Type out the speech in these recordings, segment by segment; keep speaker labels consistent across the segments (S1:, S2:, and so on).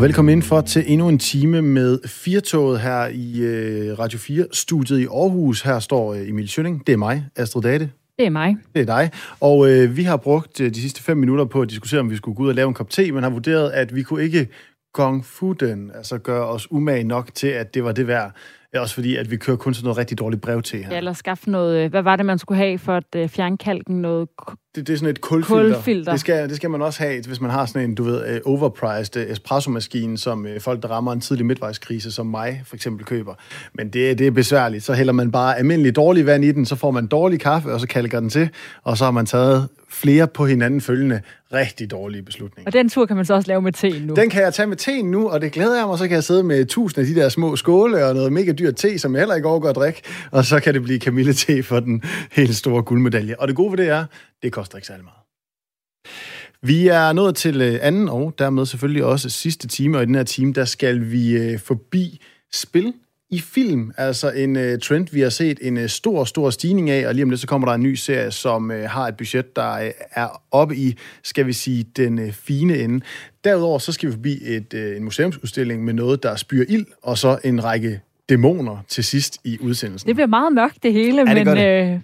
S1: Og velkommen ind for til endnu en time med Firtoget her i øh, Radio 4-studiet i Aarhus. Her står øh, Emil Schønning. Det er mig, Astrid Date.
S2: Det er mig.
S1: Det er dig. Og øh, vi har brugt øh, de sidste fem minutter på at diskutere, om vi skulle gå ud og lave en kop te, men har vurderet, at vi kunne ikke gong fu den, altså gøre os umage nok til, at det var det værd. Også fordi, at vi kører kun sådan noget rigtig dårligt brev til her.
S2: Ja, eller skaffe noget... Hvad var det, man skulle have for at fjerne kalken? Noget
S1: Det, det er sådan et kulfilter.
S2: Kulfilter.
S1: Det skal, det skal man også have, hvis man har sådan en, du ved, øh, overpriced espresso-maskine, som øh, folk, der rammer en tidlig midtvejskrise, som mig for eksempel køber. Men det, det er besværligt. Så hælder man bare almindelig dårlig vand i den, så får man dårlig kaffe, og så kalker den til, og så har man taget flere på hinanden følgende rigtig dårlige beslutninger.
S2: Og den tur kan man så også lave med te nu.
S1: Den kan jeg tage med teen nu, og det glæder jeg mig. Så kan jeg sidde med tusind af de der små skåle og noget mega dyrt te, som jeg heller ikke overgår at drikke. Og så kan det blive kamillete for den helt store guldmedalje. Og det gode ved det er, det koster ikke særlig meget. Vi er nået til øh, anden og dermed selvfølgelig også sidste time, og i den her time, der skal vi øh, forbi spil i film, altså en uh, trend, vi har set en stor, stor stigning af, og lige om lidt så kommer der en ny serie, som har et budget, der er oppe i, skal vi sige, den fine ende. Derudover så skal vi forbi et, en museumsudstilling med noget, der spyr ild, og så en række dæmoner til sidst i udsendelsen.
S2: Det bliver meget mørkt, det hele,
S1: Ja, det
S2: men,
S1: det.
S2: Øh,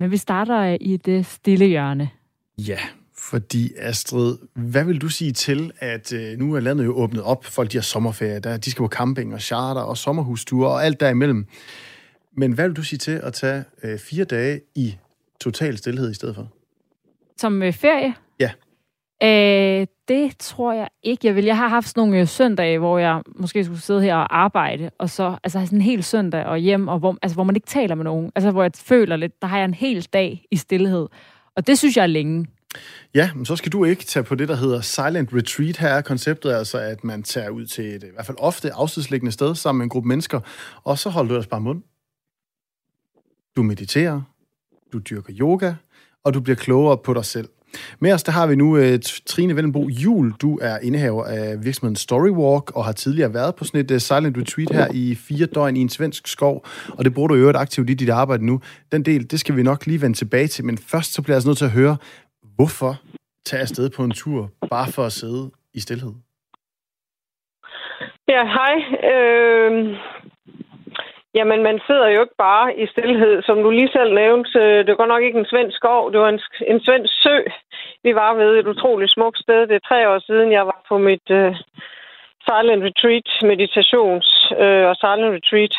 S2: men vi starter øh, i det stille hjørne.
S1: Ja, fordi Astrid, hvad vil du sige til, at øh, nu er landet jo åbnet op, folk de har sommerferie, der, de skal på camping og charter og sommerhusture og alt derimellem. Men hvad vil du sige til at tage øh, fire dage i total stillhed i stedet for?
S2: Som øh, ferie? Øh, det tror jeg ikke, jeg vil. Jeg har haft sådan nogle øh, søndage, hvor jeg måske skulle sidde her og arbejde, og så altså sådan en hel søndag og hjem, og hvor, altså, hvor man ikke taler med nogen. Altså hvor jeg føler lidt, der har jeg en hel dag i stillhed. Og det synes jeg er længe.
S1: Ja, men så skal du ikke tage på det, der hedder Silent Retreat. Her er konceptet altså, at man tager ud til et i hvert fald ofte afsidsliggende sted sammen med en gruppe mennesker, og så holder du ellers bare mund. Du mediterer, du dyrker yoga, og du bliver klogere på dig selv. Med os, der har vi nu uh, Trine Vellenbo Jul. Du er indehaver af virksomheden Storywalk, og har tidligere været på sådan et uh, silent retreat her i fire døgn i en svensk skov, og det bruger du i øvrigt aktivt i dit arbejde nu. Den del, det skal vi nok lige vende tilbage til, men først så bliver jeg altså nødt til at høre, hvorfor tage afsted på en tur, bare for at sidde i stillhed?
S3: Ja, hej. Øh, jamen, man sidder jo ikke bare i stillhed, som du lige selv nævnte. Det var godt nok ikke en svensk skov, det var en, en svensk sø. Vi var ved et utroligt smukt sted. Det er tre år siden, jeg var på mit uh, silent retreat, meditations uh, og silent retreat.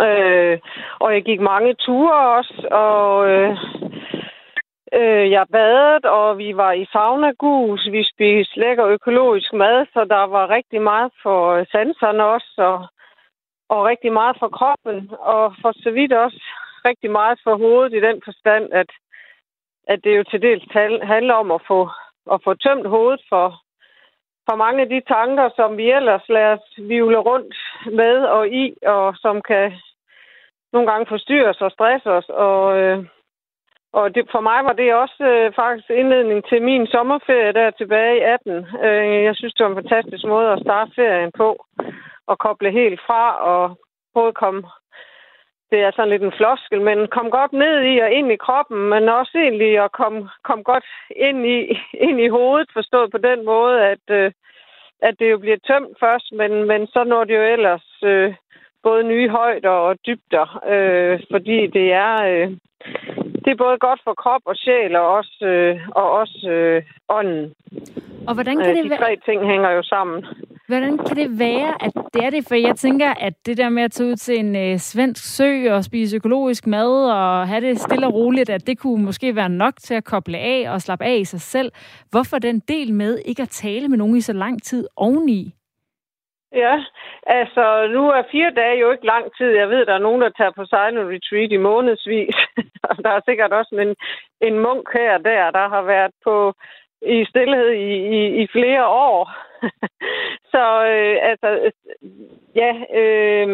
S3: Øh, og jeg gik mange ture også, og øh, øh, jeg badede, og vi var i saunagus. Vi spiste lækker økologisk mad, så der var rigtig meget for sanserne også, og, og rigtig meget for kroppen, og for så vidt også rigtig meget for hovedet i den forstand, at, at det jo til dels handler om at få, at få tømt hovedet for, for mange af de tanker, som vi ellers lader os vivle rundt med og i, og som kan nogle gange forstyrre os og stresse os. Og, øh, og det, for mig var det også øh, faktisk indledning til min sommerferie der tilbage i 18. Øh, jeg synes, det var en fantastisk måde at starte ferien på. Og koble helt fra og både komme det er sådan lidt en floskel, men kom godt ned i og ind i kroppen, men også egentlig at komme kom godt ind i, ind i hovedet, forstået på den måde, at, øh, at det jo bliver tømt først, men, men så når det jo ellers øh, både nye højder og dybder, øh, fordi det er, øh, det er både godt for krop og sjæl og også, øh, og også øh, ånden.
S2: Og hvordan kan,
S3: Øh,
S2: det
S3: de
S2: være,
S3: tre ting hænger jo sammen.
S2: hvordan kan det være, at det er det? For jeg tænker, at det der med at tage ud til en øh, svensk sø og spise økologisk mad og have det stille og roligt, at det kunne måske være nok til at koble af og slappe af i sig selv. Hvorfor den del med ikke at tale med nogen i så lang tid oveni?
S3: Ja, altså nu er fire dage jo ikke lang tid. Jeg ved, der er nogen, der tager på silent retreat i månedsvis. og der er sikkert også en, en munk her og der, der har været på i stillhed i, i, i flere år. så øh, altså, ja, øh,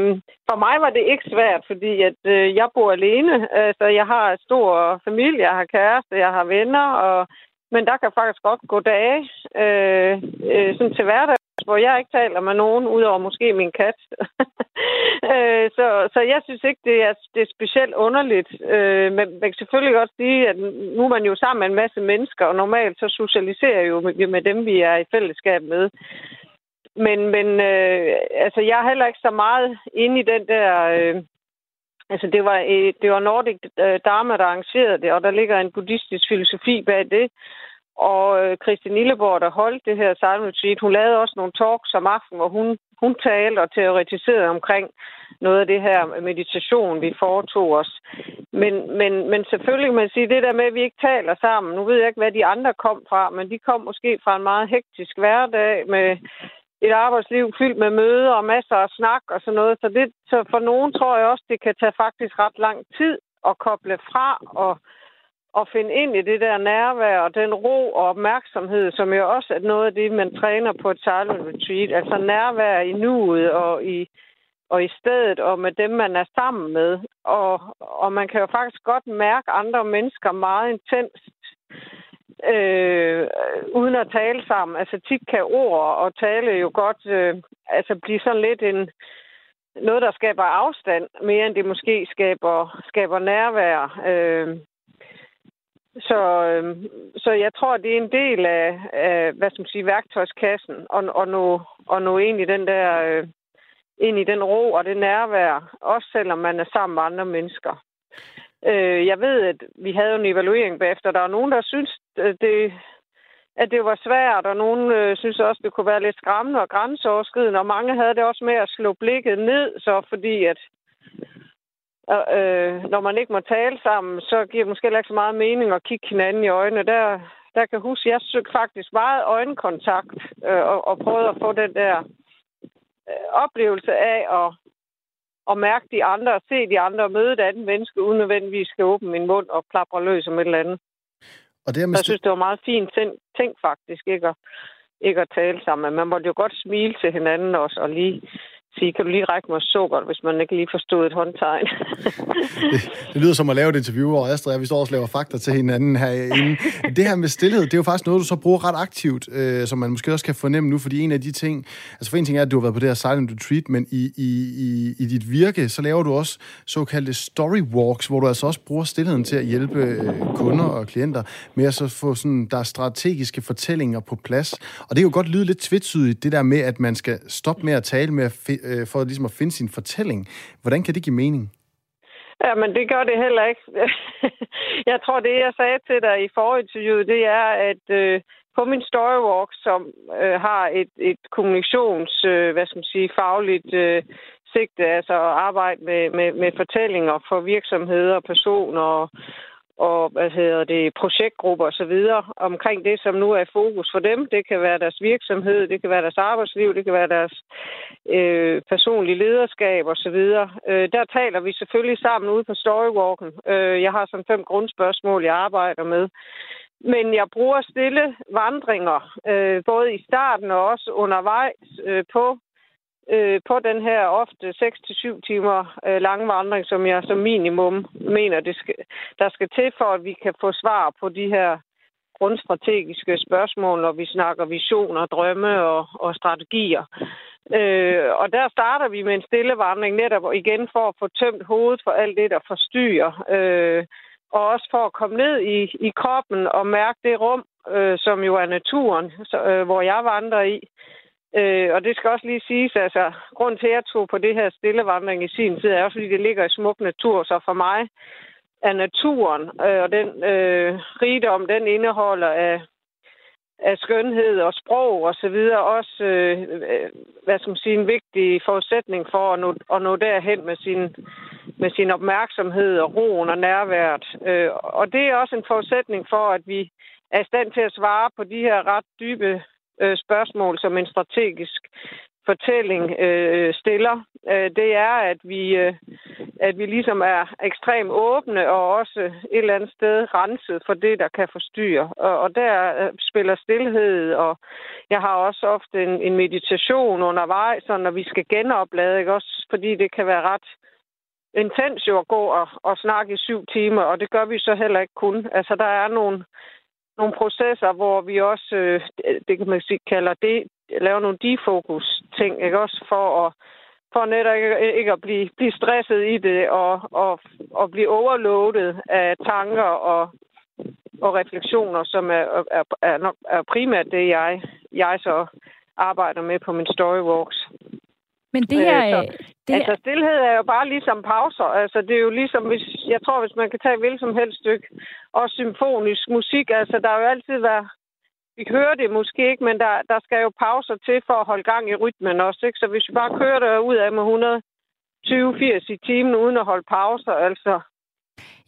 S3: for mig var det ikke svært, fordi at øh, jeg bor alene. Altså, jeg har en stor familie, jeg har kæreste, jeg har venner, og men der kan faktisk godt gå dage øh, øh, sådan til hverdag, hvor jeg ikke taler med nogen, udover måske min kat. øh, så, så jeg synes ikke, det er, det er specielt underligt. Øh, men man kan selvfølgelig godt sige, at nu er man jo sammen med en masse mennesker, og normalt så socialiserer jeg jo med, med dem, vi er i fællesskab med. men, men øh, altså, jeg er heller ikke så meget inde i den der... Øh, altså, det var, øh, det var Nordic øh, Dharma, der arrangerede det, og der ligger en buddhistisk filosofi bag det. Og øh, Christian Illeborg, der holdt det her silent retreat, hun lavede også nogle talks om aftenen, hvor hun, hun talte og teoretiserede omkring noget af det her meditation, vi foretog os. Men, men, men selvfølgelig kan man sige, det der med, at vi ikke taler sammen. Nu ved jeg ikke, hvad de andre kom fra, men de kom måske fra en meget hektisk hverdag med et arbejdsliv fyldt med møder og masser af snak og sådan noget. Så, det, så for nogen tror jeg også, det kan tage faktisk ret lang tid at koble fra og, at finde ind i det der nærvær og den ro og opmærksomhed, som jo også er noget af det, man træner på et silent retreat. Altså nærvær i nuet og i, og i stedet og med dem, man er sammen med. Og, og man kan jo faktisk godt mærke andre mennesker meget intenst øh, uden at tale sammen. Altså tit kan ord og tale jo godt øh, altså blive sådan lidt en noget, der skaber afstand, mere end det måske skaber, skaber nærvær. Øh, så, øh, så jeg tror, det er en del af, af hvad skal man sige, værktøjskassen, og, og, nå, og nå ind i den der, øh, ind i den ro og det nærvær, også selvom man er sammen med andre mennesker. Øh, jeg ved, at vi havde en evaluering bagefter. Der var nogen, der synes, øh, det, at det var svært, og nogen øh, synes også, det kunne være lidt skræmmende og grænseoverskridende, og mange havde det også med at slå blikket ned, så fordi at øh, når man ikke må tale sammen, så giver det måske heller ikke så meget mening at kigge hinanden i øjnene. Der, der kan huske, at jeg søgte faktisk meget øjenkontakt øh, og, og prøvede at få den der øh, oplevelse af at at mærke de andre, og se de andre, og møde et andet menneske, uden nødvendigvis skal åbne min mund og plapre løs om et eller andet. Og det er jeg synes, det var meget fint ting, ting faktisk, ikke at, ikke at tale sammen. Man måtte jo godt smile til hinanden også, og lige sige, kan du lige række mig sukker, hvis man ikke lige forstod et håndtegn.
S1: det, det lyder som at lave et interview, og Astrid og vi står og laver fakta til hinanden herinde. Det her med stillhed, det er jo faktisk noget, du så bruger ret aktivt, øh, som man måske også kan fornemme nu, fordi en af de ting, altså for en ting er, at du har været på det her silent retreat, men i, i, i, i dit virke, så laver du også såkaldte story walks, hvor du altså også bruger stillheden til at hjælpe øh, kunder og klienter med at så få sådan, der er strategiske fortællinger på plads. Og det kan jo godt lyde lidt tvetydigt, det der med, at man skal stoppe med at tale med at øh, for ligesom at finde sin fortælling. Hvordan kan det give mening?
S3: Ja, men det gør det heller ikke. jeg tror, det jeg sagde til dig i forinterviewet, det er, at øh, på min storywalk, som øh, har et, et kommunikations, øh, hvad skal man sige, fagligt øh, sigte, altså at arbejde med, med, med fortællinger for virksomheder, personer og, og hvad hedder det, projektgrupper osv. omkring det, som nu er fokus for dem. Det kan være deres virksomhed, det kan være deres arbejdsliv, det kan være deres øh, personlige lederskab osv. Øh, der taler vi selvfølgelig sammen ude på Storywalken. Øh, jeg har sådan fem grundspørgsmål, jeg arbejder med. Men jeg bruger stille vandringer, øh, både i starten og også undervejs øh, på øh, på den her ofte 6-7 timer øh, lange vandring, som jeg som minimum mener, det skal, der skal til for, at vi kan få svar på de her grundstrategiske spørgsmål, når vi snakker visioner, drømme og, og strategier. Øh, og der starter vi med en stille vandring netop igen for at få tømt hovedet for alt det, der forstyrrer. Øh, og også for at komme ned i, i kroppen og mærke det rum, øh, som jo er naturen, så, øh, hvor jeg vandrer i. Øh, og det skal også lige siges, altså, grund til, at jeg tog på det her stillevandring i sin tid, er også, fordi det ligger i smuk natur. Så for mig er naturen øh, og den øh, rigdom, den indeholder af, af skønhed og sprog og så videre, også øh, øh, hvad skal man sige, en vigtig forudsætning for at nå, at nå derhen med sin, med sin opmærksomhed og roen og nærværet. Øh, og det er også en forudsætning for, at vi er i stand til at svare på de her ret dybe øh, spørgsmål, som en strategisk fortælling øh, stiller, øh, det er, at vi, øh, at vi ligesom er ekstremt åbne og også et eller andet sted renset for det, der kan forstyrre. Og, og der øh, spiller stillhed, og jeg har også ofte en, en meditation undervejs, så når vi skal genoplade, ikke? også fordi det kan være ret intens jo at gå og, og snakke i syv timer, og det gør vi så heller ikke kun. Altså, der er nogle nogle processer, hvor vi også, øh, det kan man sige, kalder det, laver nogle defokus-ting, ikke også, for at for netop ikke, ikke at blive, blive stresset i det og, og, og blive overloadet af tanker og, og refleksioner, som er, er, er, nok, er primært det, jeg, jeg så arbejder med på min storywalks.
S2: Men det her... Øh,
S3: det altså, stillhed er jo bare ligesom pauser. Altså, det er jo ligesom, hvis, jeg tror, hvis man kan tage et som helst stykke, og symfonisk musik, altså, der er jo altid været vi hører det måske ikke, men der, der skal jo pauser til for at holde gang i rytmen også. Ikke? Så hvis vi bare kører det ud af med 120-80 i timen uden at holde pauser, altså,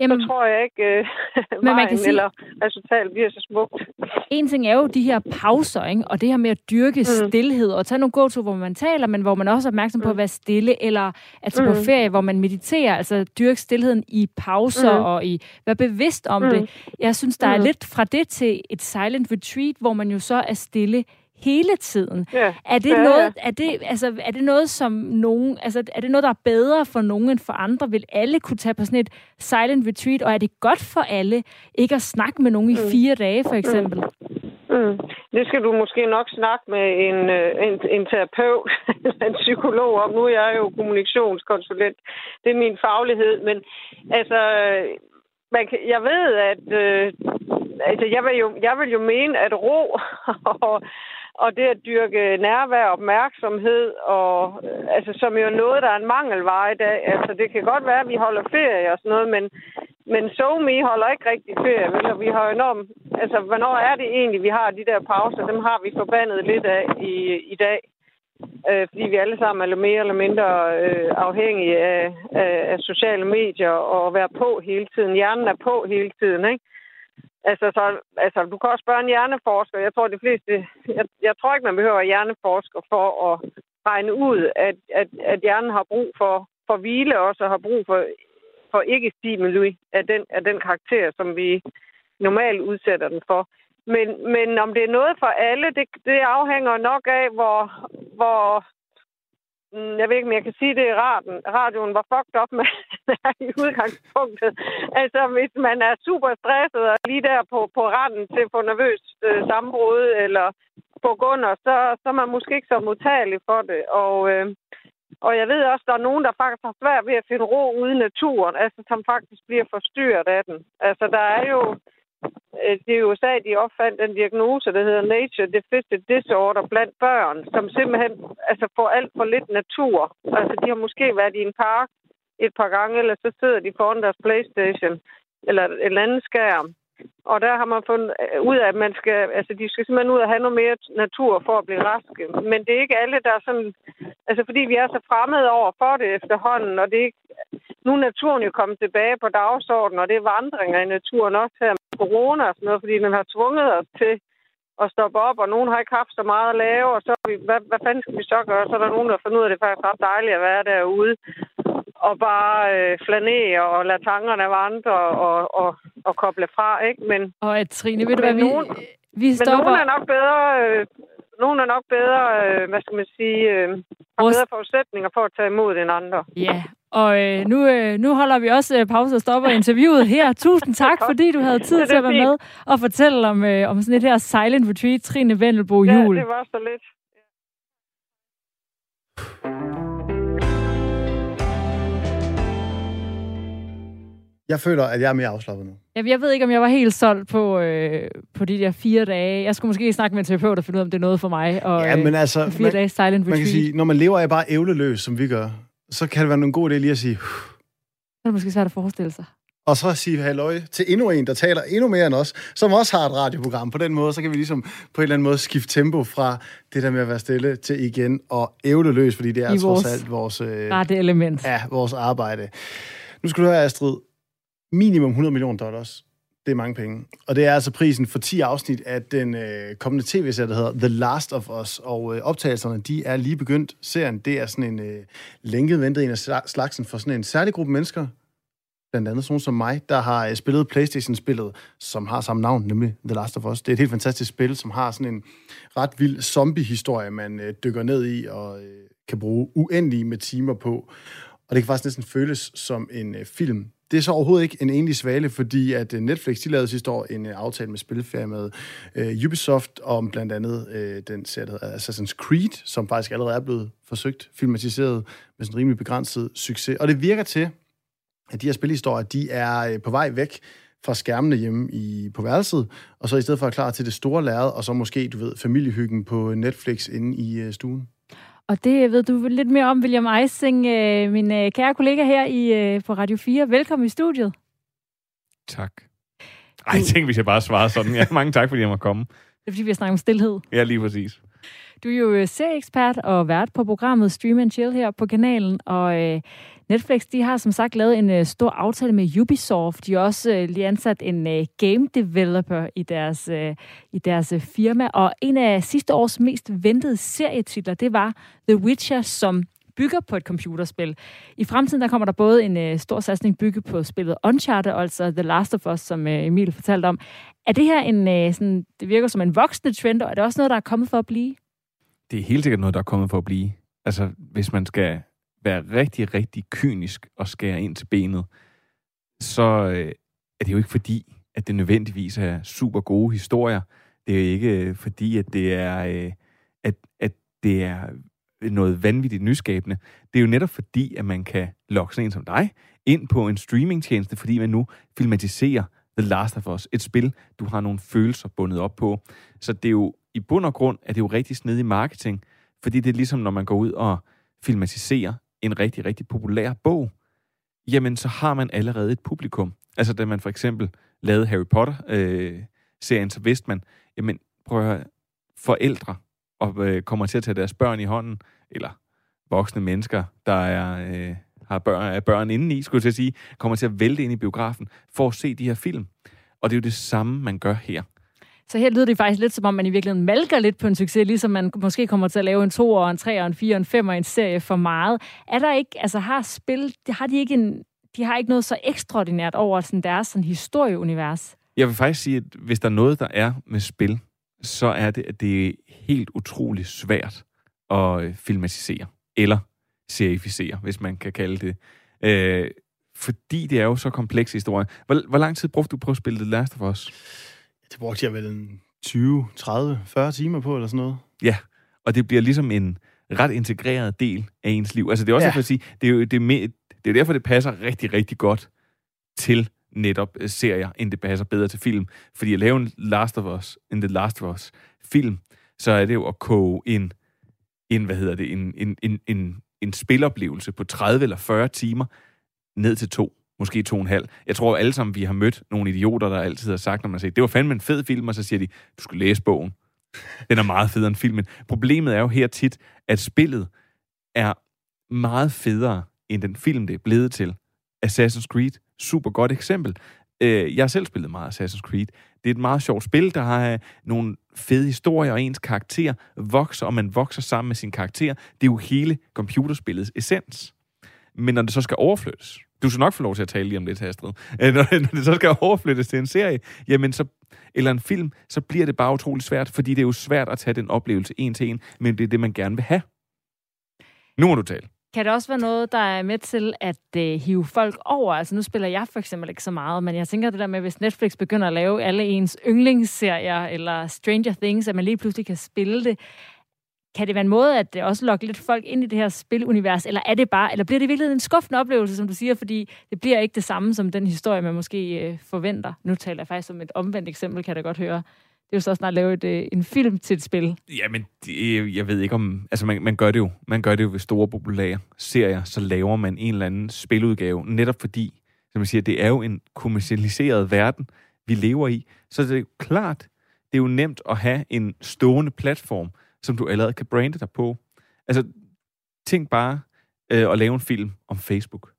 S3: Jamen, så tror jeg ikke, øh, men vejen man kan sige, eller resultatet bliver så smukt.
S2: En ting er jo de her pauser, ikke? og det her med at dyrke mm. stillhed, og tage nogle gåtur, hvor man taler, men hvor man også er opmærksom mm. på at være stille, eller altså mm. på ferie, hvor man mediterer, altså dyrke stillheden i pauser, mm. og i være bevidst om mm. det. Jeg synes, der er mm. lidt fra det til et silent retreat, hvor man jo så er stille hele tiden. Ja. Er det ja, noget, ja. er det, altså, er det noget, som nogen, altså, er det noget, der er bedre for nogen end for andre? Vil alle kunne tage på sådan et silent retreat, og er det godt for alle ikke at snakke med nogen i mm. fire dage, for eksempel?
S3: Mm. Mm. Det skal du måske nok snakke med en, øh, en, en terapeut, en psykolog om. Nu er jeg jo kommunikationskonsulent. Det er min faglighed. Men altså, man kan, jeg ved, at øh, altså, jeg, vil jo, jeg vil jo mene, at ro og, og det at dyrke nærvær og opmærksomhed, og, øh, altså, som jo er noget, der er en mangelvare i dag. Altså, det kan godt være, at vi holder ferie og sådan noget, men, men SoMe holder ikke rigtig ferie, vel? Og vi har enormt... Altså, hvornår er det egentlig, vi har de der pauser? Dem har vi forbandet lidt af i, i dag. Øh, fordi vi alle sammen er mere eller mindre øh, afhængige af, af, af sociale medier og være på hele tiden. Hjernen er på hele tiden, ikke? Altså, så, altså, du kan også spørge en hjerneforsker. Jeg tror, de fleste... Jeg, jeg tror ikke, man behøver hjerneforsker for at regne ud, at, at, at hjernen har brug for, for hvile også, og har brug for, for ikke-stimuli af den, af den karakter, som vi normalt udsætter den for. Men, men om det er noget for alle, det, det afhænger nok af, hvor, hvor Mm, jeg ved ikke, om jeg kan sige det i radioen. Radioen var fucked op med i udgangspunktet. Altså, hvis man er super stresset og lige der på, på randen til at få nervøs øh, sambrud eller på gunder, så, så er man måske ikke så modtagelig for det. Og, øh, og jeg ved også, der er nogen, der faktisk har svært ved at finde ro ude i naturen, altså som faktisk bliver forstyrret af den. Altså, der er jo Øh, det er USA, de opfandt den diagnose, der hedder Nature Deficit Disorder blandt børn, som simpelthen altså, får alt for lidt natur. Altså, de har måske været i en park et par gange, eller så sidder de foran deres Playstation eller en anden skærm. Og der har man fundet øh, ud af, at man skal, altså de skal simpelthen ud og have noget mere natur for at blive raske. Men det er ikke alle, der er sådan, altså fordi vi er så fremmede over for det efterhånden, og det er ikke, nu er naturen jo kommet tilbage på dagsordenen, og det er vandringer i naturen også her med corona og sådan noget, fordi den har tvunget os til at stoppe op, og nogen har ikke haft så meget at lave, og så vi, hvad, hvad fanden skal vi så gøre? Så er der nogen, der fundet ud af, at det er faktisk ret dejligt at være derude og bare øh, flanere og lade tankerne vandre og, og, og koble fra, ikke? Men,
S2: og at Trine, ved du hvad, vi, nogen, vi stopper...
S3: Men nogen er nok bedre, øh, nogen er nok bedre, øh, hvad skal man sige, øh, har bedre forudsætninger for at tage imod end andre.
S2: Ja, og øh, nu, øh, nu holder vi også øh, pause og stopper interviewet her. Tusind tak, fordi du havde tid til at være med og fortælle om, øh, om sådan et her silent retreat, Trine Vendelbo Jul.
S3: Ja, det var så lidt.
S1: Jeg føler, at jeg er mere afslappet nu.
S2: Jeg ved ikke, om jeg var helt solgt på, øh, på de der fire dage. Jeg skulle måske snakke med en terapeut og finde ud af, om det er noget for mig. Og, ja, men altså, øh, fire man, dage silent retreat.
S1: Man kan sige, når man lever af bare ævleløs, som vi gør, så kan det være en god idé lige at sige...
S2: Så er det måske svært at forestille sig.
S1: Og så sige halløj til endnu en, der taler endnu mere end os, som også har et radioprogram. På den måde, så kan vi ligesom på en eller anden måde skifte tempo fra det der med at være stille til igen og ævle løs, fordi det er I trods vores alt vores...
S2: Øh, element.
S1: Ja, vores arbejde. Nu skal du høre, Astrid. Minimum 100 millioner dollars. Det er mange penge. Og det er altså prisen for 10 afsnit af den øh, kommende tv-serie, der hedder The Last of Us. Og øh, optagelserne, de er lige begyndt. Serien, det er sådan en øh, lænket ventet en af slagsen for sådan en særlig gruppe mennesker, blandt andet sådan som mig, der har øh, spillet Playstation-spillet, som har samme navn, nemlig The Last of Us. Det er et helt fantastisk spil, som har sådan en ret vild zombie-historie, man øh, dykker ned i og øh, kan bruge uendelige med timer på. Og det kan faktisk næsten føles som en øh, film. Det er så overhovedet ikke en enlig svale, fordi at øh, Netflix de lavede sidste år en øh, aftale med spilfirmaet øh, Ubisoft om blandt andet øh, den serie, der hedder Assassin's Creed, som faktisk allerede er blevet forsøgt filmatiseret med sådan en rimelig begrænset succes. Og det virker til, at de her spilhistorier, de er øh, på vej væk fra skærmene hjemme i, på værelset, og så i stedet for at klar til det store lærred, og så måske, du ved, familiehyggen på Netflix inde i uh, stuen.
S2: Og det ved du lidt mere om, William Eising, øh, min øh, kære kollega her i, øh, på Radio 4. Velkommen i studiet.
S4: Tak. Ej, jeg tænkte, hvis jeg bare svarede sådan. Ja, mange tak, fordi jeg måtte komme.
S2: Det er, fordi vi har snakket om stillhed.
S4: Ja, lige præcis.
S2: Du er jo serieekspert og vært på programmet Stream and Chill her på kanalen, og øh, Netflix de har som sagt lavet en øh, stor aftale med Ubisoft. De har også øh, lige ansat en øh, game developer i deres, øh, i deres øh, firma, og en af sidste års mest ventede serietitler, det var The Witcher, som bygger på et computerspil. I fremtiden der kommer der både en øh, stor satsning bygget på spillet Uncharted, altså The Last of Us, som øh, Emil fortalte om. Er det her en, øh, sådan, det virker som en voksende trend, og er det også noget, der er kommet for at blive?
S4: Det er helt sikkert noget, der er kommet for at blive. Altså, hvis man skal være rigtig, rigtig kynisk og skære ind til benet, så øh, er det jo ikke fordi, at det nødvendigvis er super gode historier. Det er jo ikke øh, fordi, at det er, øh, at, at det er noget vanvittigt nyskabende. Det er jo netop fordi, at man kan lokke sådan en som dig ind på en streamingtjeneste, fordi man nu filmatiserer The Last of Us. Et spil, du har nogle følelser bundet op på. Så det er jo i bund og grund, at det er jo rigtig snedig marketing, fordi det er ligesom, når man går ud og filmatiserer en rigtig, rigtig populær bog, jamen så har man allerede et publikum. Altså da man for eksempel lavede Harry Potter-serien, øh, så vidste man, jamen prøv at høre, forældre og øh, kommer til at tage deres børn i hånden, eller voksne mennesker, der er, øh, har børn, er børn indeni, skulle jeg til at sige, kommer til at vælte ind i biografen for at se de her film. Og det er jo det samme, man gør her.
S2: Så her lyder det faktisk lidt som om, man i virkeligheden malker lidt på en succes, ligesom man måske kommer til at lave en 2 og en 3 og en 4 og en 5 og en serie for meget. Er der ikke, altså har spil, har de ikke en, de har ikke noget så ekstraordinært over sådan deres sådan historieunivers?
S4: Jeg vil faktisk sige, at hvis der er noget, der er med spil, så er det, at det er helt utroligt svært at øh, filmatisere, eller serificere, hvis man kan kalde det. Øh, fordi det er jo så kompleks historie. Hvor, hvor lang tid brugte du på at spille The Last of Us?
S1: Det brugte jeg vel en 20, 30, 40 timer på, eller sådan noget.
S4: Ja, og det bliver ligesom en ret integreret del af ens liv. Altså det er også ja. for at sige, det er jo det er, det er derfor, det passer rigtig, rigtig godt til netop øh, serier, end det passer bedre til film. Fordi at lave en Last of Us, en The Last of Us film, så er det jo at koge en, en hvad hedder det, en, en, en, en, en spiloplevelse på 30 eller 40 timer ned til to måske to og en halv. Jeg tror alle sammen, vi har mødt nogle idioter, der altid har sagt, når man siger, det var fandme en fed film, og så siger de, du skal læse bogen. Den er meget federe end filmen. Problemet er jo her tit, at spillet er meget federe end den film, det er blevet til. Assassin's Creed, super godt eksempel. Øh, jeg har selv spillet meget Assassin's Creed. Det er et meget sjovt spil, der har øh, nogle fede historier, og ens karakter vokser, og man vokser sammen med sin karakter. Det er jo hele computerspillets essens. Men når det så skal overflyttes, du skal nok få lov til at tale lige om det, Astrid. Øh, når, når det så skal overflyttes til en serie, jamen så, eller en film, så bliver det bare utrolig svært, fordi det er jo svært at tage den oplevelse en til en, men det er det, man gerne vil have. Nu må du tale.
S2: Kan det også være noget, der er med til at øh, hive folk over? Altså nu spiller jeg for eksempel ikke så meget, men jeg tænker det der med, hvis Netflix begynder at lave alle ens yndlingsserier, eller Stranger Things, at man lige pludselig kan spille det. Kan det være en måde at det også lokke lidt folk ind i det her spilunivers, eller er det bare, eller bliver det virkelig en skuffende oplevelse, som du siger, fordi det bliver ikke det samme som den historie, man måske øh, forventer. Nu taler jeg faktisk om et omvendt eksempel, kan jeg da godt høre. Det er jo så snart lave et, øh, en film til et spil.
S4: Jamen, det, øh, jeg ved ikke om... Altså, man, man gør det jo. Man gør det jo ved store populære serier, så laver man en eller anden spiludgave, netop fordi, som jeg siger, det er jo en kommercialiseret verden, vi lever i. Så det er jo klart, det er jo nemt at have en stående platform, som du allerede kan brande dig på. Altså, tænk bare øh, at lave en film om Facebook.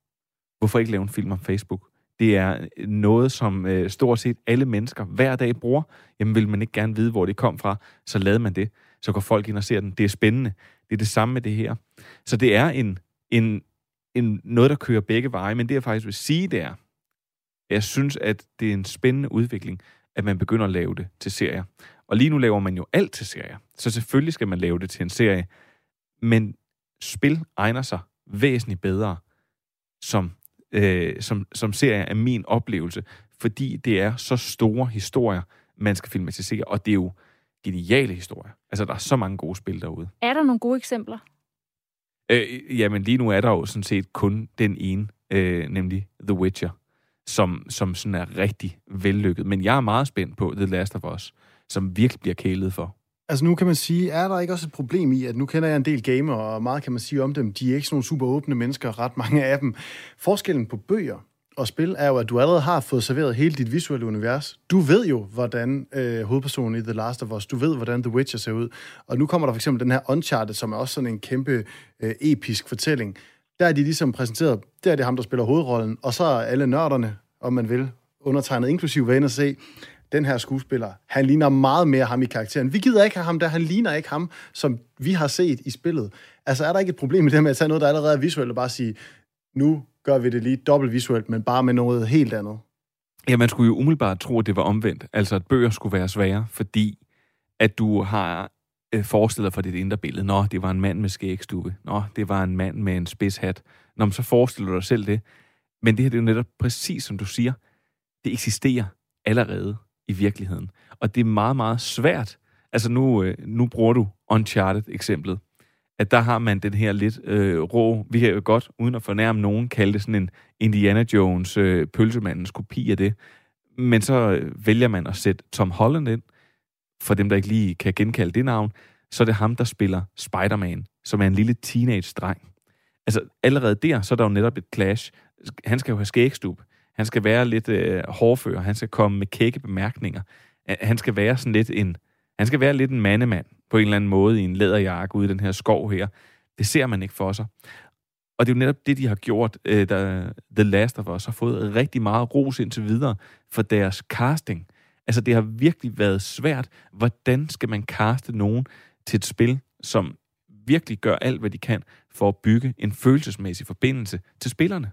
S4: Hvorfor ikke lave en film om Facebook? Det er øh, noget, som øh, stort set alle mennesker hver dag bruger. Jamen vil man ikke gerne vide, hvor det kom fra, så lader man det. Så går folk ind og ser den. Det er spændende. Det er det samme med det her. Så det er en, en, en noget, der kører begge veje. Men det jeg faktisk vil sige, det er, jeg synes, at det er en spændende udvikling, at man begynder at lave det til serier. Og lige nu laver man jo alt til serier. Så selvfølgelig skal man lave det til en serie. Men spil egner sig væsentligt bedre som, øh, som, som serie af min oplevelse, fordi det er så store historier, man skal filmatisere, og det er jo geniale historier. Altså, der er så mange gode spil derude.
S2: Er der nogle gode eksempler?
S4: Øh, jamen, lige nu er der jo sådan set kun den ene, øh, nemlig The Witcher, som, som sådan er rigtig vellykket. Men jeg er meget spændt på The Last of Us, som virkelig bliver kælet for.
S1: Altså nu kan man sige, er der ikke også et problem i, at nu kender jeg en del gamer, og meget kan man sige om dem, de er ikke sådan nogle super åbne mennesker, ret mange af dem. Forskellen på bøger og spil er jo, at du allerede har fået serveret hele dit visuelle univers. Du ved jo, hvordan øh, hovedpersonen i The Last of Us, du ved, hvordan The Witcher ser ud. Og nu kommer der for eksempel den her Uncharted, som er også sådan en kæmpe øh, episk fortælling. Der er de ligesom præsenteret, der er det ham, der spiller hovedrollen, og så er alle nørderne, om man vil, undertegnet inklusiv, være at se, den her skuespiller, han ligner meget mere ham i karakteren. Vi gider ikke have ham der, han ligner ikke ham, som vi har set i spillet. Altså er der ikke et problem med det med at tage noget, der allerede er visuelt, og bare sige, nu gør vi det lige dobbelt visuelt, men bare med noget helt andet?
S4: Ja, man skulle jo umiddelbart tro, at det var omvendt. Altså, at bøger skulle være svære, fordi at du har øh, forestillet for dit indre billede. Nå, det var en mand med skægstube. Nå, det var en mand med en spids hat. Nå, men så forestiller du dig selv det. Men det her det er jo netop præcis, som du siger. Det eksisterer allerede i virkeligheden. Og det er meget, meget svært. Altså nu, øh, nu bruger du Uncharted-eksemplet. At der har man den her lidt øh, rå, vi kan jo godt, uden at fornærme nogen, kalde det sådan en Indiana Jones øh, pølsemandens kopi af det. Men så øh, vælger man at sætte Tom Holland ind, for dem, der ikke lige kan genkalde det navn, så er det ham, der spiller Spider-Man, som er en lille teenage-dreng. Altså allerede der, så er der jo netop et clash. Han skal jo have skægstub. Han skal være lidt øh, hårdfører. Han skal komme med kække bemærkninger. Han skal være sådan lidt en... Han skal være lidt en mandemand på en eller anden måde i en læderjakke ude i den her skov her. Det ser man ikke for sig. Og det er jo netop det, de har gjort, øh, da The Last of Us har fået rigtig meget ros indtil videre for deres casting. Altså, det har virkelig været svært. Hvordan skal man kaste nogen til et spil, som virkelig gør alt, hvad de kan for at bygge en følelsesmæssig forbindelse til spillerne?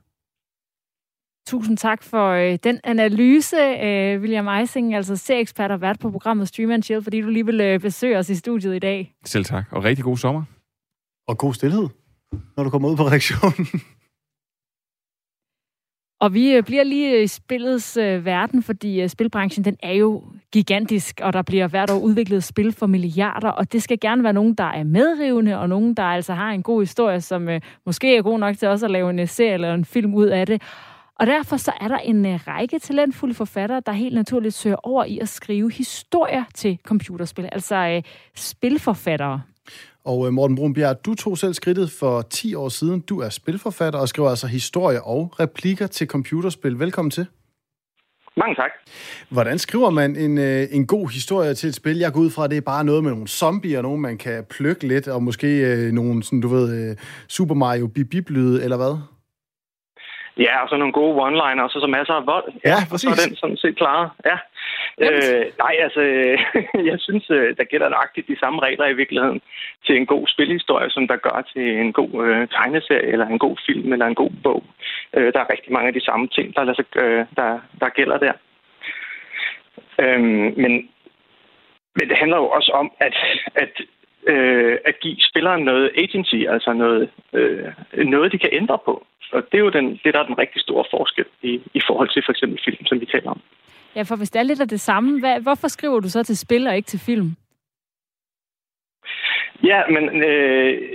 S2: Tusind tak for øh, den analyse, øh, William Eising, altså ser-ekspert og vært på programmet Stream and Chill, fordi du lige vil øh, besøge os i studiet i dag.
S4: Selv tak, og rigtig god sommer.
S1: Og god stillhed, når du kommer ud på redaktionen.
S2: Og vi øh, bliver lige i spillets øh, verden, fordi øh, spilbranchen den er jo gigantisk, og der bliver hvert år udviklet spil for milliarder, og det skal gerne være nogen, der er medrivende, og nogen, der altså har en god historie, som øh, måske er god nok til også at lave en serie eller en film ud af det. Og derfor så er der en øh, række talentfulde forfattere, der helt naturligt søger over i at skrive historier til computerspil, altså øh, spilforfattere.
S1: Og øh, Morten Brunbjerg, du tog selv skridtet for 10 år siden. Du er spilforfatter og skriver altså historier og replikker til computerspil. Velkommen til.
S5: Mange tak.
S1: Hvordan skriver man en, øh, en god historie til et spil? Jeg går ud fra, at det er bare noget med nogle zombier, nogen man kan plukke lidt, og måske øh, nogle, sådan, du ved, øh, Super Mario bip eller hvad?
S5: Ja, og så nogle gode one-liners, og så masser af vold.
S1: Ja, præcis.
S5: Og så er den sådan set klaret. Ja. Øh, nej, altså, jeg synes, øh, der gælder nøjagtigt de samme regler i virkeligheden til en god spilhistorie, som der gør til en god øh, tegneserie, eller en god film, eller en god bog. Øh, der er rigtig mange af de samme ting, der, sig, øh, der, der gælder der. Øh, men, men det handler jo også om, at, at øh, at give spilleren noget agency, altså noget, øh, noget, de kan ændre på. Og det er jo den, det, der er den rigtig store forskel i, i forhold til for eksempel film, som vi taler om.
S2: Ja, for hvis det er lidt af det samme, hvad, hvorfor skriver du så til spil og ikke til film?
S5: Ja, men øh,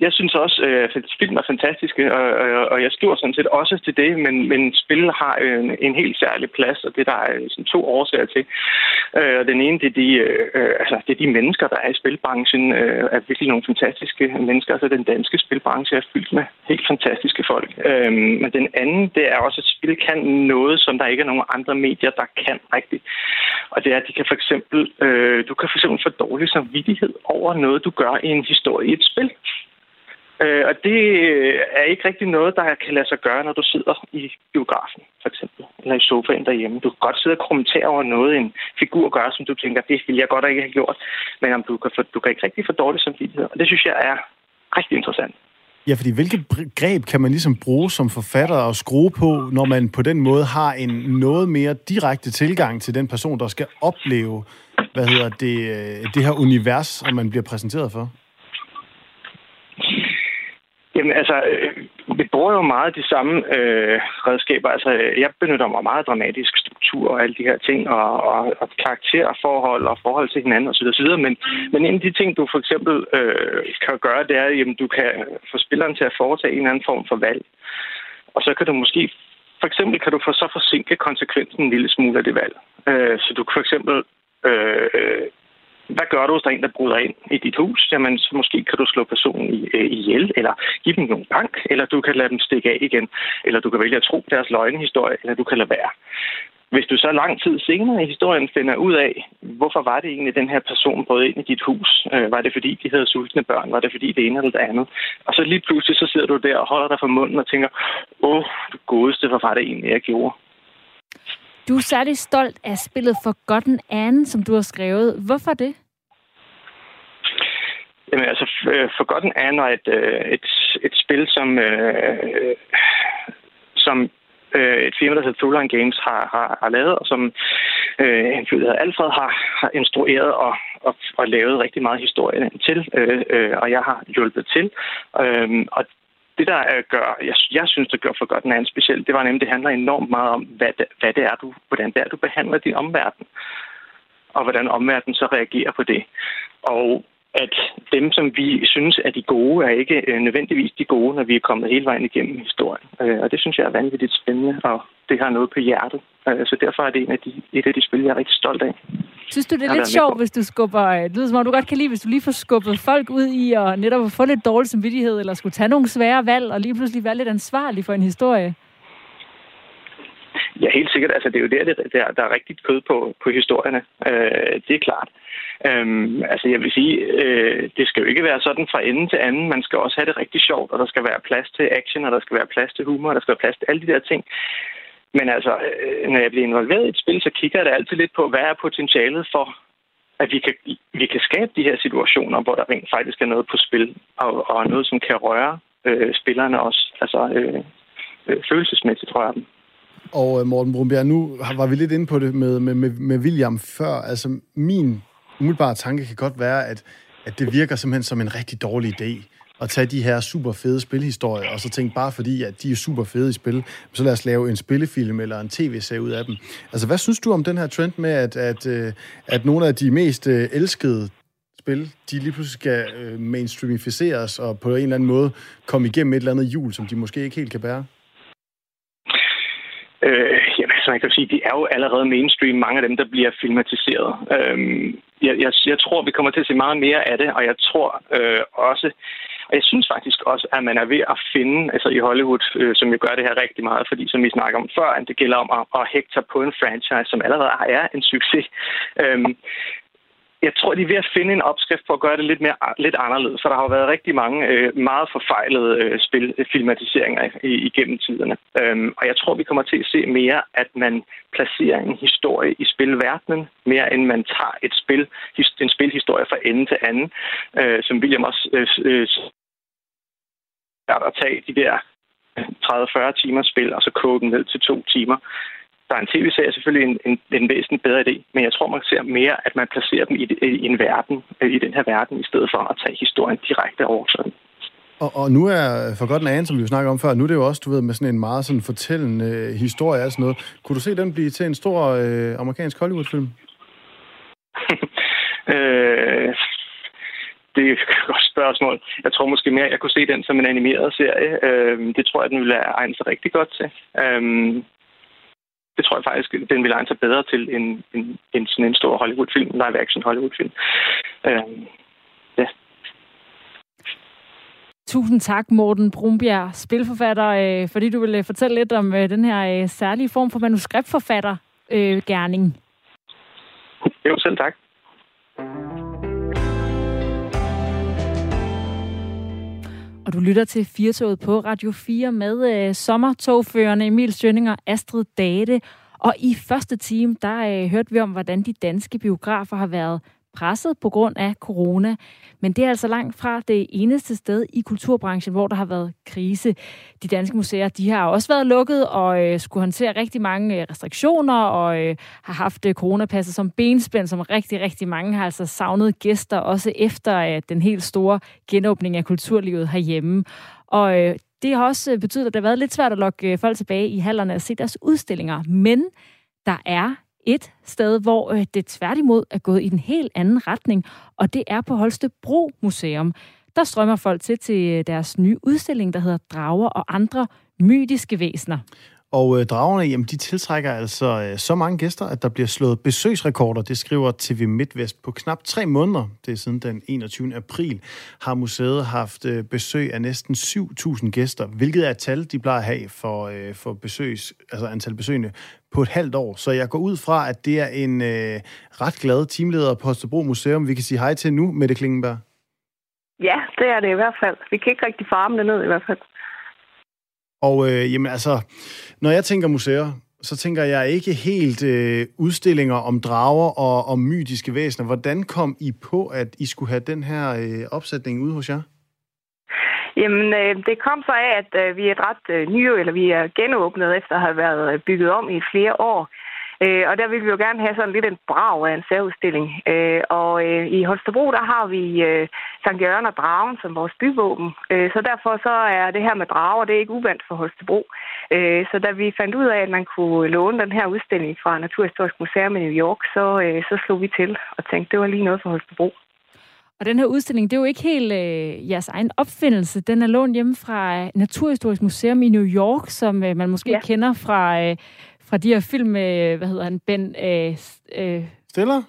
S5: jeg synes også, at øh, film er fantastiske, og, øh, øh, og, og jeg skriver sådan set også til det, men, men spil har en, en helt særlig plads, og det der er sådan to årsager til. Øh, den ene, det er, de, øh, altså, det er de mennesker, der er i spilbranchen, øh, er virkelig nogle fantastiske mennesker. Altså den danske spilbranche er fyldt med helt fantastiske folk. Øh, men den anden, det er også, at spil kan noget, som der ikke er nogen andre medier, der kan rigtigt. Og det er, at de kan for eksempel, øh, du kan for eksempel få dårlig samvittighed over noget, du gør i en historie i et spil. Øh, og det øh, er ikke rigtig noget, der kan lade sig gøre, når du sidder i biografen, for eksempel, eller i sofaen derhjemme. Du kan godt sidde og kommentere over noget, en figur gør, som du tænker, det ville jeg godt ikke have gjort, men om du kan, få, du kan ikke rigtig få dårlig samvittighed. Og det synes jeg er rigtig interessant.
S1: Ja, fordi hvilke greb kan man ligesom bruge som forfatter og skrue på, når man på den måde har en noget mere direkte tilgang til den person, der skal opleve, hvad hedder det, øh, det her univers, som man bliver præsenteret for?
S5: Jamen altså, øh, vi bruger jo meget de samme øh, redskaber. Altså, jeg benytter mig meget dramatisk struktur og alle de her ting, og, og, og karakterforhold og forhold til hinanden osv. osv. Men, men en af de ting, du for eksempel øh, kan gøre, det er, at du kan få spilleren til at foretage en eller anden form for valg. Og så kan du måske for eksempel kan du få så forsinke konsekvensen en lille smule af det valg. Øh, så du kan for eksempel øh, hvad gør du, hvis der er en, der bryder ind i dit hus? Jamen, så måske kan du slå personen i, øh, ihjel, eller give dem nogle bank, eller du kan lade dem stikke af igen, eller du kan vælge at tro deres løgnehistorie, eller du kan lade være. Hvis du så lang tid senere i historien finder ud af, hvorfor var det egentlig, den her person brød ind i dit hus? Øh, var det fordi, de havde sultne børn? Var det fordi, det ene eller det andet? Og så lige pludselig, så sidder du der og holder dig for munden og tænker, åh, det godeste, hvad var det egentlig, jeg gjorde?
S2: Du er særlig stolt af spillet Forgotten Anne, som du har skrevet. Hvorfor det?
S5: Jamen altså, øh, Forgotten Anne er et, øh, et, et spil, som, øh, som øh, et firma, der hedder Throughline Games, har, har, har lavet, og som øh, en fyr, der hedder Alfred, har, har instrueret og, og, og lavet rigtig meget historie til, øh, øh, og jeg har hjulpet til. Øh, og det, der øh, gør, jeg, jeg synes, det gør for godt den anden specielt, det var nemlig, det handler enormt meget om, hvad det, hvad det er, du, hvordan det er, du behandler din omverden, og hvordan omverdenen så reagerer på det. Og at dem, som vi synes er de gode, er ikke øh, nødvendigvis de gode, når vi er kommet hele vejen igennem historien. Øh, og det synes jeg er vanvittigt spændende, og det har noget på hjertet. Øh, så derfor er det en af de, et af de spil, jeg er rigtig stolt af.
S2: Synes du, det er lidt sjovt, hvis du skubber... Det lyder som om, du godt kan lide, hvis du lige får skubbet folk ud i at netop få lidt dårlig samvittighed, eller skulle tage nogle svære valg, og lige pludselig være lidt ansvarlig for en historie?
S5: Ja, helt sikkert. Altså, det er jo der, der, der er rigtigt kød på, på historierne. Øh, det er klart. Øhm, altså, jeg vil sige, øh, det skal jo ikke være sådan fra ende til anden. Man skal også have det rigtig sjovt, og der skal være plads til action, og der skal være plads til humor, og der skal være plads til alle de der ting. Men altså, øh, når jeg bliver involveret i et spil, så kigger jeg da altid lidt på, hvad er potentialet for, at vi kan, vi kan skabe de her situationer, hvor der rent faktisk er noget på spil, og, og noget, som kan røre øh, spillerne også, altså øh, øh, følelsesmæssigt røre dem.
S1: Og øh, Morten Brumbjerg, nu var vi lidt inde på det med, med, med, med William før. Altså, min umiddelbare tanke kan godt være, at, at det virker simpelthen som en rigtig dårlig idé at tage de her super fede spilhistorier, og så tænke bare fordi, at de er super fede i spil, så lad os lave en spillefilm eller en tv-serie ud af dem. Altså, hvad synes du om den her trend med, at, at, øh, at nogle af de mest øh, elskede spil, de lige pludselig skal øh, mainstreamificeres og på en eller anden måde komme igennem et eller andet hjul, som de måske ikke helt kan bære?
S5: Øh, jamen, altså man kan sige, de er jo allerede mainstream, mange af dem, der bliver filmatiseret. Øhm, jeg, jeg, jeg tror, vi kommer til at se meget mere af det, og jeg tror øh, også, og jeg synes faktisk også, at man er ved at finde, altså i Hollywood, øh, som jo gør det her rigtig meget, fordi som vi snakker om før, at det gælder om at, at hægte på en franchise, som allerede er en succes. Øhm, jeg tror, de er ved at finde en opskrift for at gøre det lidt, mere, lidt anderledes, for der har jo været rigtig mange øh, meget forfejlede øh, spil, øh, filmatiseringer i, igennem tiderne. Øhm, og jeg tror, vi kommer til at se mere, at man placerer en historie i spilverdenen, mere end man tager et spil, en spilhistorie fra ende til anden, øh, som William også øh, øh, at tage de der øh, 30-40 timers spil, og så koge den ned til to timer der er en tv-serie selvfølgelig en, en, en væsentligt bedre idé, men jeg tror, man ser mere, at man placerer dem i, i en verden, øh, i den her verden, i stedet for at tage historien direkte over sådan.
S1: Og, og nu er for godt en anden, som vi jo snakker om før, nu er det jo også, du ved, med sådan en meget sådan fortællende øh, historie og sådan noget. Kunne du se den blive til en stor øh, amerikansk Hollywood-film?
S5: øh, det er et godt spørgsmål. Jeg tror måske mere, at jeg kunne se den som en animeret serie. Øh, det tror jeg, den ville egne sig rigtig godt til. Øh, det tror jeg faktisk, den vil egne sig bedre til end, end, end sådan en stor Hollywood-film, live-action Hollywood-film. Øh, ja.
S2: Tusind tak, Morten Brumbjerg, spilforfatter, øh, fordi du ville fortælle lidt om øh, den her øh, særlige form for manuskriptforfatter-gerning.
S5: Øh, jo, selv tak.
S2: Og du lytter til Firtoget på Radio 4 med øh, sommertogførende Emil Sønninger, Astrid Date. Og i første time, der øh, hørte vi om, hvordan de danske biografer har været presset på grund af corona. Men det er altså langt fra det eneste sted i kulturbranchen, hvor der har været krise. De danske museer, de har også været lukket og øh, skulle håndtere rigtig mange øh, restriktioner og øh, har haft øh, coronapasset som benspænd, som rigtig, rigtig mange har altså savnet gæster, også efter øh, den helt store genåbning af kulturlivet herhjemme. Og øh, det har også øh, betydet, at det har været lidt svært at lokke øh, folk tilbage i hallerne og se deres udstillinger. Men der er et sted, hvor øh, det tværtimod er gået i en helt anden retning, og det er på Holstebro Museum. Der strømmer folk til til øh, deres nye udstilling, der hedder Drager og andre mytiske væsener.
S1: Og øh, dragerne, jamen, de tiltrækker altså øh, så mange gæster, at der bliver slået besøgsrekorder. Det skriver TV MidtVest på knap tre måneder. Det er siden den 21. april, har museet haft øh, besøg af næsten 7.000 gæster, hvilket er et tal, de plejer at have for, øh, for besøgs, altså antal besøgende på et halvt år. Så jeg går ud fra, at det er en øh, ret glad teamleder på Holstebro Museum, vi kan sige hej til nu, Mette Klingenberg.
S6: Ja, det er det i hvert fald. Vi kan ikke rigtig farme det ned i hvert fald.
S1: Og øh, jamen altså, når jeg tænker museer, så tænker jeg ikke helt øh, udstillinger om drager og om mytiske væsener. Hvordan kom I på, at I skulle have den her øh, opsætning ude hos jer?
S6: Jamen, øh, det kom så af, at øh, vi er ret øh, nye, eller vi er genåbnet efter at have været øh, bygget om i flere år. Øh, og der vil vi jo gerne have sådan lidt en brag af en særudstilling. Øh, og øh, i Holstebro, der har vi øh, Sankt Jørgen og Dragen som vores byvåben. Øh, så derfor så er det her med drager, det er ikke uvandt for Holstebro. Øh, så da vi fandt ud af, at man kunne låne den her udstilling fra Naturhistorisk Museum i New York, så, øh, så slog vi til og tænkte, det var lige noget for Holstebro.
S2: Og den her udstilling, det er jo ikke helt øh, jeres egen opfindelse. Den er lånt hjemme fra Naturhistorisk Museum i New York, som øh, man måske ja. kender fra øh, fra de her film med, hvad hedder han, Ben... Øh,
S1: øh, Stiller?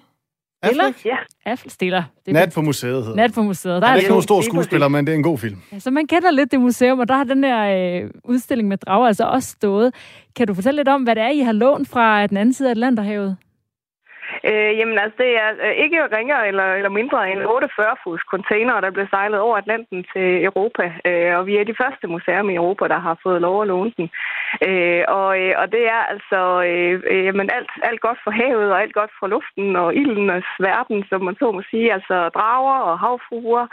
S2: Affleck? Ja. Affleck Stiller.
S1: Det Nat på museet hedder
S2: Nat på museet. Der
S1: er, er ikke nogen stor skuespiller, men det er en god film.
S2: Ja, så man kender lidt det museum, og der har den her øh, udstilling med drager altså også stået. Kan du fortælle lidt om, hvad det er, I har lånt fra den anden side af Atlanterhavet?
S6: Øh, jamen altså, det er øh, ikke ringere eller, eller mindre end 48 fods container, der blev sejlet over Atlanten til Europa. Øh, og vi er de første museum i Europa, der har fået lov at låne den. Øh, og, øh, og det er altså øh, øh, jamen alt, alt godt for havet og alt godt for luften og ilden verden, som man så må sige. Altså drager og havfruer,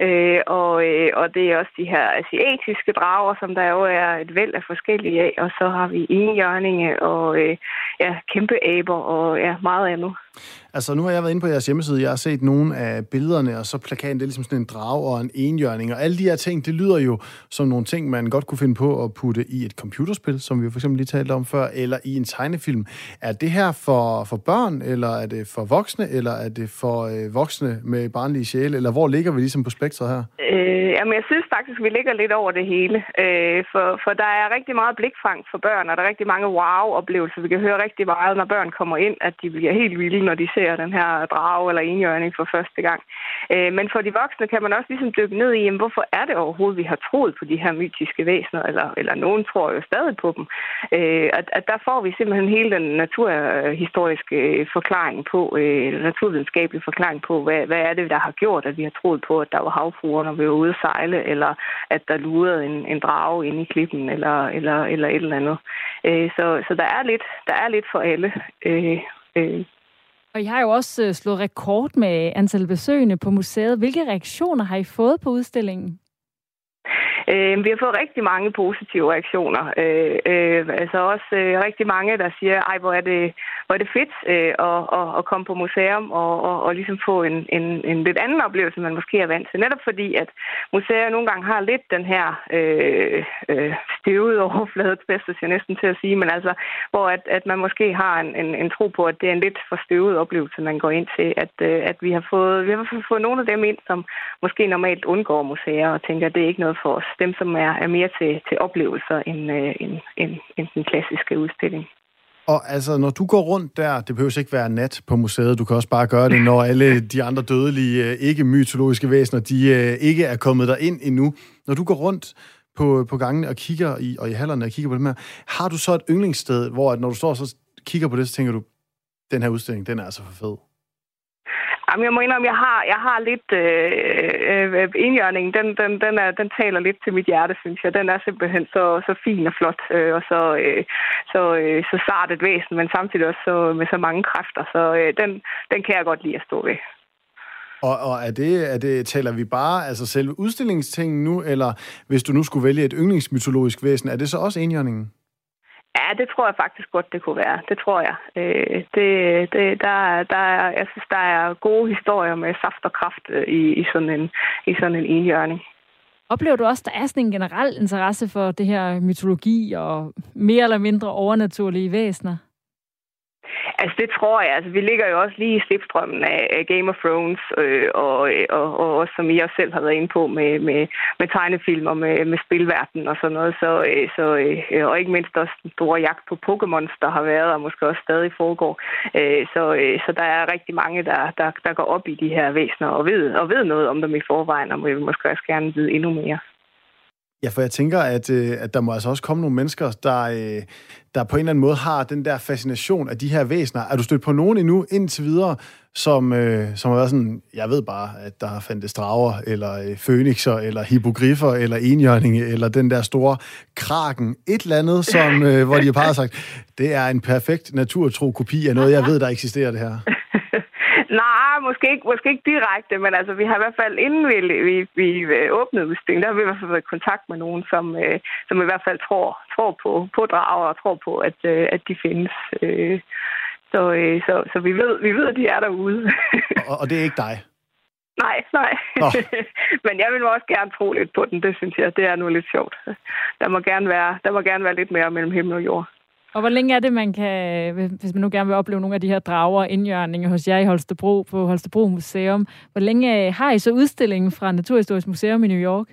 S6: Øh, og, øh, og det er også de her asiatiske drager, som der jo er et væld af forskellige af. Og så har vi enhjørninge og øh, ja, kæmpe aber og ja, meget andet.
S1: Altså, nu har jeg været inde på jeres hjemmeside, jeg har set nogle af billederne, og så plakaten, det er ligesom sådan en drag og en enhjørning, og alle de her ting, det lyder jo som nogle ting, man godt kunne finde på at putte i et computerspil, som vi for eksempel lige talte om før, eller i en tegnefilm. Er det her for, for børn, eller er det for voksne, eller er det for øh, voksne med barnlige sjæle, eller hvor ligger vi ligesom på spektret her?
S6: Øh, jamen, jeg synes faktisk, vi ligger lidt over det hele, øh, for, for der er rigtig meget blikfang for børn, og der er rigtig mange wow-oplevelser. Vi kan høre rigtig meget, når børn kommer ind, at de bliver helt vilde, når de ser den her drage eller enhjørning for første gang. Øh, men for de voksne kan man også ligesom dykke ned i, jamen, hvorfor er det overhovedet, vi har troet på de her mytiske væsener, eller, eller nogen tror jo stadig på dem. Øh, at, at der får vi simpelthen hele den naturhistoriske øh, forklaring på, øh, naturvidenskabelige forklaring på, hvad, hvad er det, der har gjort, at vi har troet på, at der var havfruer, når vi var ude at sejle, eller at der lurede en, en drage inde i klippen, eller, eller, eller et eller andet. Øh, så, så der er lidt, der er lidt for alle. Øh, øh,
S2: og I har jo også øh, slået rekord med antal besøgende på museet. Hvilke reaktioner har I fået på udstillingen?
S6: Øh, vi har fået rigtig mange positive reaktioner. Øh, øh, altså også øh, rigtig mange, der siger, ej, hvor er det, hvor er det fedt øh, at, at, at komme på museum og, og, og ligesom få en, en, en lidt anden oplevelse, man måske er vant til. Netop fordi, at museer nogle gange har lidt den her øh, øh, støvede overflade, bedst jeg næsten til at sige, men altså, hvor at, at man måske har en, en, en tro på, at det er en lidt for støvet oplevelse, man går ind til. At, øh, at vi har fået, vi har fået nogle af dem ind, som måske normalt undgår museer og tænker, at det er ikke noget for os dem, som er, er mere til, til oplevelser end, øh, end, end, end den klassiske udstilling.
S1: Og altså, når du går rundt der, det behøver ikke være nat på museet, du kan også bare gøre det, når alle de andre dødelige, øh, ikke-mytologiske væsener, de øh, ikke er kommet der ind endnu. Når du går rundt på, på gangene og kigger i, og i hallerne og kigger på dem her, har du så et yndlingssted, hvor at når du står og så kigger på det, så tænker du, den her udstilling, den er altså for fed?
S6: Jamen, jeg må indrømme, jeg har, jeg har lidt øh, øh, øh, indjørningen. Den, den, den, er, den taler lidt til mit hjerte, synes jeg. Den er simpelthen så, så fin og flot, øh, og så, øh, så, øh, så sart et væsen, men samtidig også så, med så mange kræfter. Så øh, den, den kan jeg godt lide at stå ved.
S1: Og, og er, det, er det, taler vi bare altså selve udstillingstingen nu, eller hvis du nu skulle vælge et yndlingsmytologisk væsen, er det så også enhjørningen?
S6: Ja, det tror jeg faktisk godt, det kunne være. Det tror jeg. Øh, det, det, der, der jeg synes, der er gode historier med saft og kraft øh, i, i, sådan en, i sådan en enhjørning.
S2: Oplever du også, der er sådan en generel interesse for det her mytologi og mere eller mindre overnaturlige væsener?
S6: Altså, det tror jeg. Altså, vi ligger jo også lige i slipstrømmen af, af Game of Thrones, øh, og, og, og også som I også selv har været inde på, med, med, med tegnefilm og med, med spilverden og sådan noget. Så, øh, så, øh, og ikke mindst også den store jagt på Pokémons, der har været og måske også stadig foregår. Øh, så, øh, så der er rigtig mange, der, der, der går op i de her væsener og ved, og ved noget om dem i forvejen, og vil måske også gerne vide endnu mere.
S1: Ja, for jeg tænker, at, øh, at der må altså også komme nogle mennesker, der, øh, der på en eller anden måde har den der fascination af de her væsener. Er du stødt på nogen endnu indtil videre, som, øh, som har været sådan, jeg ved bare, at der har fandtes drager, eller øh, fønixer, eller hippogriffer, eller enhjørninge, eller den der store kraken. Et eller andet, som, øh, hvor de har bare sagt, det er en perfekt naturtro kopi af noget, jeg ved, der eksisterer det her.
S6: Nej, måske ikke, måske ikke direkte, men altså, vi har i hvert fald, inden vi, vi, vi øh, åbnede udstillingen, der har vi i hvert fald været i kontakt med nogen, som, øh, som i hvert fald tror, tror på, på drager og tror på, at, øh, at de findes. Så, så, så vi, ved, vi ved, at de er derude.
S1: og, og det er ikke dig?
S6: Nej, nej. Oh. Men jeg vil også gerne tro lidt på den, det synes jeg. Det er nu lidt sjovt. Der må gerne være, der må gerne være lidt mere mellem himmel og jord.
S2: Og hvor længe er det, man kan, hvis man nu gerne vil opleve nogle af de her drager indjørninger hos jer i Holstebro på Holstebro Museum, hvor længe øh, har I så udstillingen fra Naturhistorisk Museum i New York?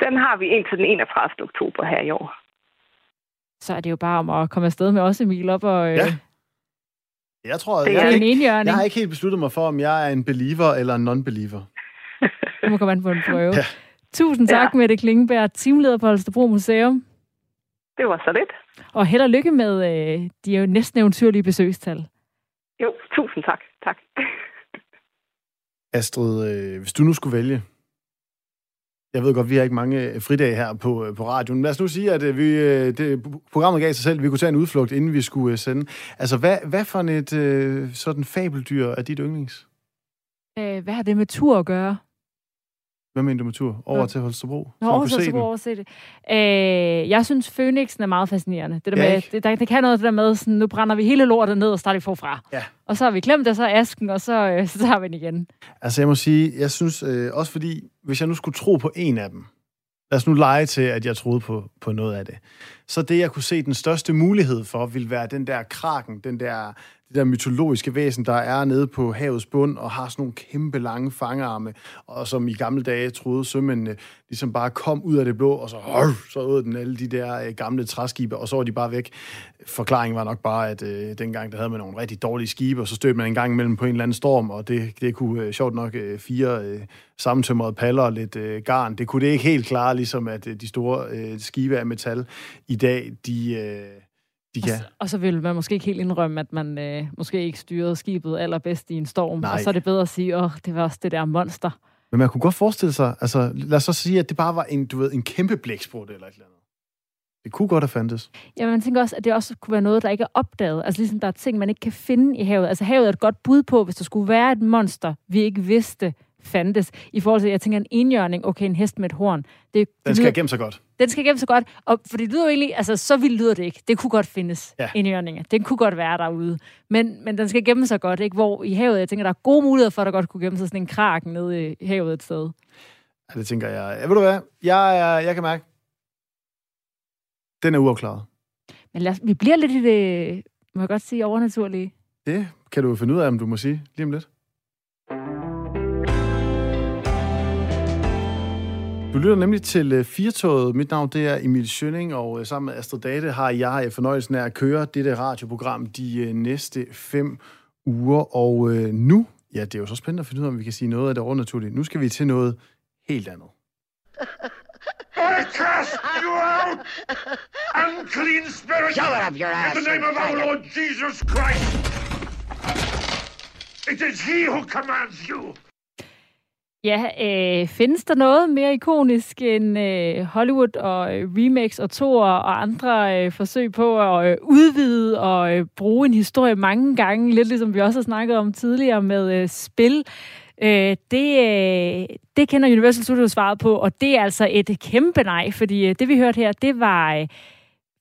S6: Den har vi indtil den 31. oktober her i år.
S2: Så er det jo bare om at komme afsted med os, Emil, op og... Øh,
S1: ja. Jeg tror,
S2: det
S1: jeg,
S2: er
S1: jeg,
S2: en
S1: ikke,
S2: jeg
S1: har ikke helt besluttet mig for, om jeg er en believer eller en non-believer.
S2: du må komme an på en prøve. Ja. Tusind tak, ja. Mette Klingenberg, teamleder på Holstebro Museum.
S6: Det var så lidt.
S2: Og held og lykke med øh, de er jo næsten eventyrlige besøgstal.
S6: Jo, tusind tak. Tak.
S1: Astrid, øh, hvis du nu skulle vælge, jeg ved godt, vi har ikke mange øh, fridage her på, øh, på radioen. Lad os nu sige, at øh, vi, det, programmet gav sig selv, at vi kunne tage en udflugt, inden vi skulle sende. Altså, hvad, hvad for et sådan fabeldyr er dit yndlings?
S2: Øh, hvad har det med tur at gøre?
S1: Hvad mener du med tur? Over ja. til Holstebro?
S2: Nå, over til Holstebro, over det. Øh, jeg synes, Fønixen er meget fascinerende. Det, der ja, med, det, der, det kan noget det der med, sådan, nu brænder vi hele lortet ned og starter forfra. Ja. Og så har vi glemt det, så asken, og så, øh, så tager vi den igen.
S1: Altså, jeg må sige, jeg synes øh, også fordi, hvis jeg nu skulle tro på en af dem, lad os nu lege til, at jeg troede på, på noget af det, så det, jeg kunne se den største mulighed for, ville være den der kraken, den der det der mytologiske væsen, der er nede på havets bund og har sådan nogle kæmpe lange fangarme, og som i gamle dage troede sømændene ligesom bare kom ud af det blå, og så, så ud den alle de der øh, gamle træskibe, og så var de bare væk. Forklaringen var nok bare, at øh, dengang der havde man nogle rigtig dårlige skibe, og så stødte man en gang imellem på en eller anden storm, og det, det kunne øh, sjovt nok øh, fire øh, sammentømrede paller og lidt øh, garn. Det kunne det ikke helt klare, ligesom at øh, de store øh, skibe af metal i dag, de... Øh, kan. Og,
S2: så, og så vil man måske ikke helt indrømme, at man øh, måske ikke styrede skibet allerbedst i en storm. Nej. Og så er det bedre at sige, åh, det var også det der monster.
S1: Men man kunne godt forestille sig, altså lad os så sige, at det bare var en, du ved, en kæmpe blæksprut eller et eller andet. Det kunne godt have fandtes.
S2: Ja, man tænker også, at det også kunne være noget, der ikke er opdaget. Altså ligesom der er ting, man ikke kan finde i havet. Altså havet er et godt bud på, hvis der skulle være et monster, vi ikke vidste, fandtes. I forhold til, jeg tænker, en enhjørning, okay, en hest med et horn.
S1: Det, den skal lyder, gemme sig godt.
S2: Den skal gemme sig godt, og fordi det lyder jo egentlig, altså så vildt lyder det ikke. Det kunne godt findes, ja. enhjørninger. Den kunne godt være derude. Men, men den skal gemme sig godt, ikke? Hvor i havet, jeg tænker, der er gode muligheder for, at der godt kunne gemme sig sådan en krak nede i havet et sted.
S1: Ja, det tænker jeg. Ja, ved du hvad? Jeg, jeg, jeg kan mærke, den er uafklaret.
S2: Men lad os, vi bliver lidt i det, må jeg godt sige, overnaturlige.
S1: Det kan du finde ud af, om du må sige lige om lidt. Du lytter nemlig til uh, Firtoget. Mit navn det er Emil Schønning, og uh, sammen med Astrid Date har jeg uh, fornøjelsen af at køre dette radioprogram de næste fem uger. Og nu, ja, det er jo så spændende at finde ud af, om vi kan sige noget af det overnaturlige. Nu skal vi til noget helt andet.
S7: I cast you out! Unclean spirit!
S8: Shut up your ass!
S7: In the name of our Lord Jesus Christ! It is he who commands you!
S2: Ja, øh, findes der noget mere ikonisk end øh, Hollywood og øh, remakes og toer og andre øh, forsøg på at øh, udvide og øh, bruge en historie mange gange, lidt ligesom vi også har snakket om tidligere med øh, spil? Øh, det, øh, det kender Universal Studios svaret på, og det er altså et kæmpe nej, fordi øh, det vi hørte her, det var... Øh,